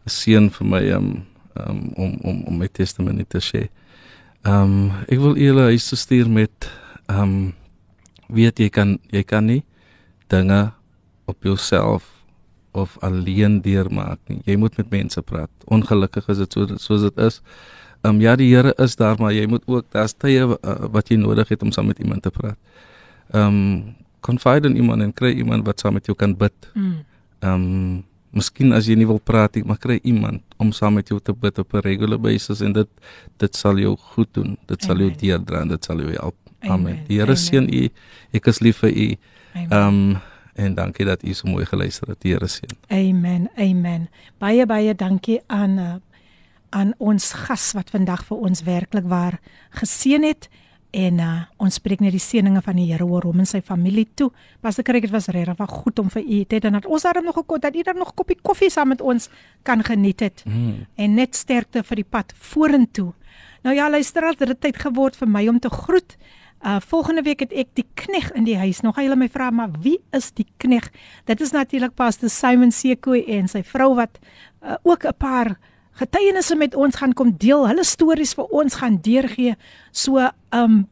seën vir my um, um, om om om my testimonie te sê. Ehm um, ek wil julle huis toe stuur met ehm um, weet jy kan jy kan nie dinge op jouself of alleen deurmaak nie. Jy moet met mense praat. Ongelukkig is dit so soos dit is. Ehm um, ja, die Here is daar, maar jy moet ook daar's tye uh, wat jy nodig het om saam met iemand te praat. Ehm um, confide in iemand en kry iemand wat saam met jou kan bid. Mm. Ehm um, miskien as jy nie wil praat nie, maar kry iemand om saam met jou te bid op 'n regular basis en dit dit sal jou goed doen. Dit sal jou Amen. deurdra en dit sal jou help. Amen. Amen. Die Here Amen. seën u. Ek is lief vir u. Amen. Ehm um, en dankie dat u so mooi geluister het. Die Here seën. Amen. Amen. Baie baie dankie aan uh, aan ons gas wat vandag vir ons werklik waar geseën het en uh, ons spreek net die seëninge van die Here oor hom en sy familie toe. Pastor Craig, dit was regtig wel goed om vir u te hê en dat ons daarom nog gekon dat u dan nog 'n koppie koffie saam met ons kan geniet het. Mm. En net sterkte vir die pad vorentoe. Nou ja, luister, dit het tyd geword vir my om te groet. Uh volgende week het ek die knegg in die huis. Gaan julle my vra, maar wie is die knegg? Dit is natuurlik Pastor Simon Sekoe en sy vrou wat uh, ook 'n paar getuienisse met ons gaan kom deel. Hulle stories vir ons gaan deurgee. So um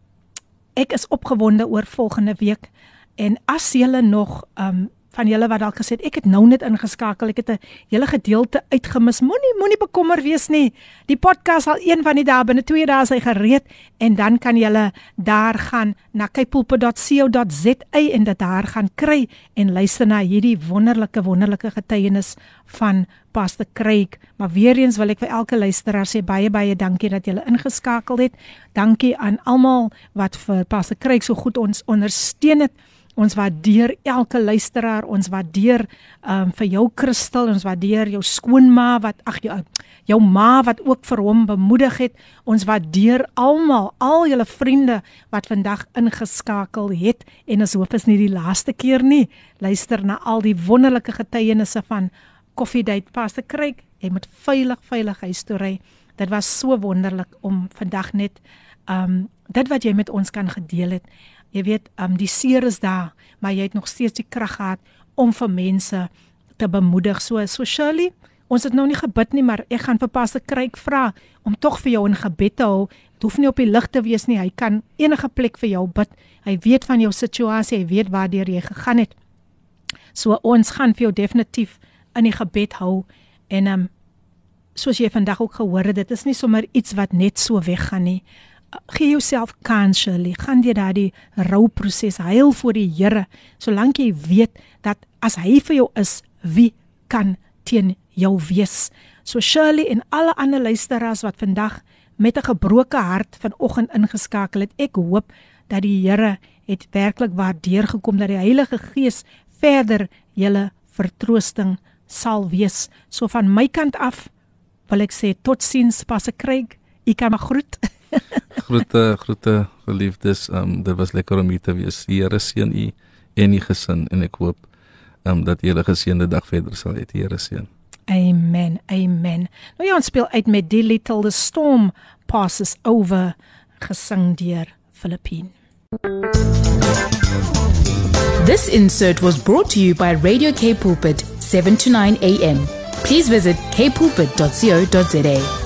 ek is opgewonde oor volgende week. En as julle nog um van julle wat dalk gesê het ek het nou net ingeskakel, ek het 'n hele gedeelte uitgemis. Moenie moenie bekommer wees nie. Die podcast sal een van die dae binne 2 dae sy gereed en dan kan julle daar gaan na kypulpe.co.za en dit daar gaan kry en luister na hierdie wonderlike wonderlike getuienis van Pastor Craig. Maar weer eens wil ek vir elke luisteraar sê baie baie dankie dat julle ingeskakel het. Dankie aan almal wat vir Pastor Craig so goed ons ondersteun het. Ons waardeer elke luisteraar, ons waardeer ehm um, vir jou Kristel, ons waardeer jou skoonma wat ag jou jou ma wat ook vir hom bemoedig het. Ons waardeer almal, al julle vriende wat vandag ingeskakel het en ons hoop is nie die laaste keer nie. Luister na al die wonderlike getuienisse van Coffee Date Pastor Craig. Jy moet veilig veilig huis toe ry. Dit was so wonderlik om vandag net ehm um, dit wat jy met ons kan gedeel het. Jy weet, um die seer is daar, maar jy het nog steeds die krag gehad om vir mense te bemoedig. So so Shirley, ons het nou nie gebid nie, maar ek gaan vir Pastor Kryk vra om tog vir jou in gebed te hou. Dit hoef nie op die lig te wees nie. Hy kan enige plek vir jou bid. Hy weet van jou situasie, hy weet waardeur jy gegaan het. So ons gaan vir jou definitief in die gebed hou en um soos jy vandag ook gehoor het, dit is nie sommer iets wat net so weggaan nie gee jouself kans Shirley. Gaan jy daardie rouproses. Heil voor die Here solank jy weet dat as hy vir jou is wie kan teen jou wees? So Shirley en alle ander luisteraars wat vandag met 'n gebroke hart vanoggend ingeskakel het ek hoop dat die Here het werklik waardeur gekom dat die Heilige Gees verder julle vertroosting sal wees. So van my kant af wil ek sê totsiens pas ek kry ek kan maar groet groete groete geliefdes. Ehm um, dit was lekker om hier te wees. Die Here seën u en u gesin en ek hoop ehm um, dat julle geseënde dag verder sal hê. Die Here seën. Amen. Amen. Nou ja, ons speel uit met Die Little the Storm Passes Over gesing deur Filippine. This insert was brought to you by Radio K Pulpit 7 to 9 a.m. Please visit kpulpit.co.za.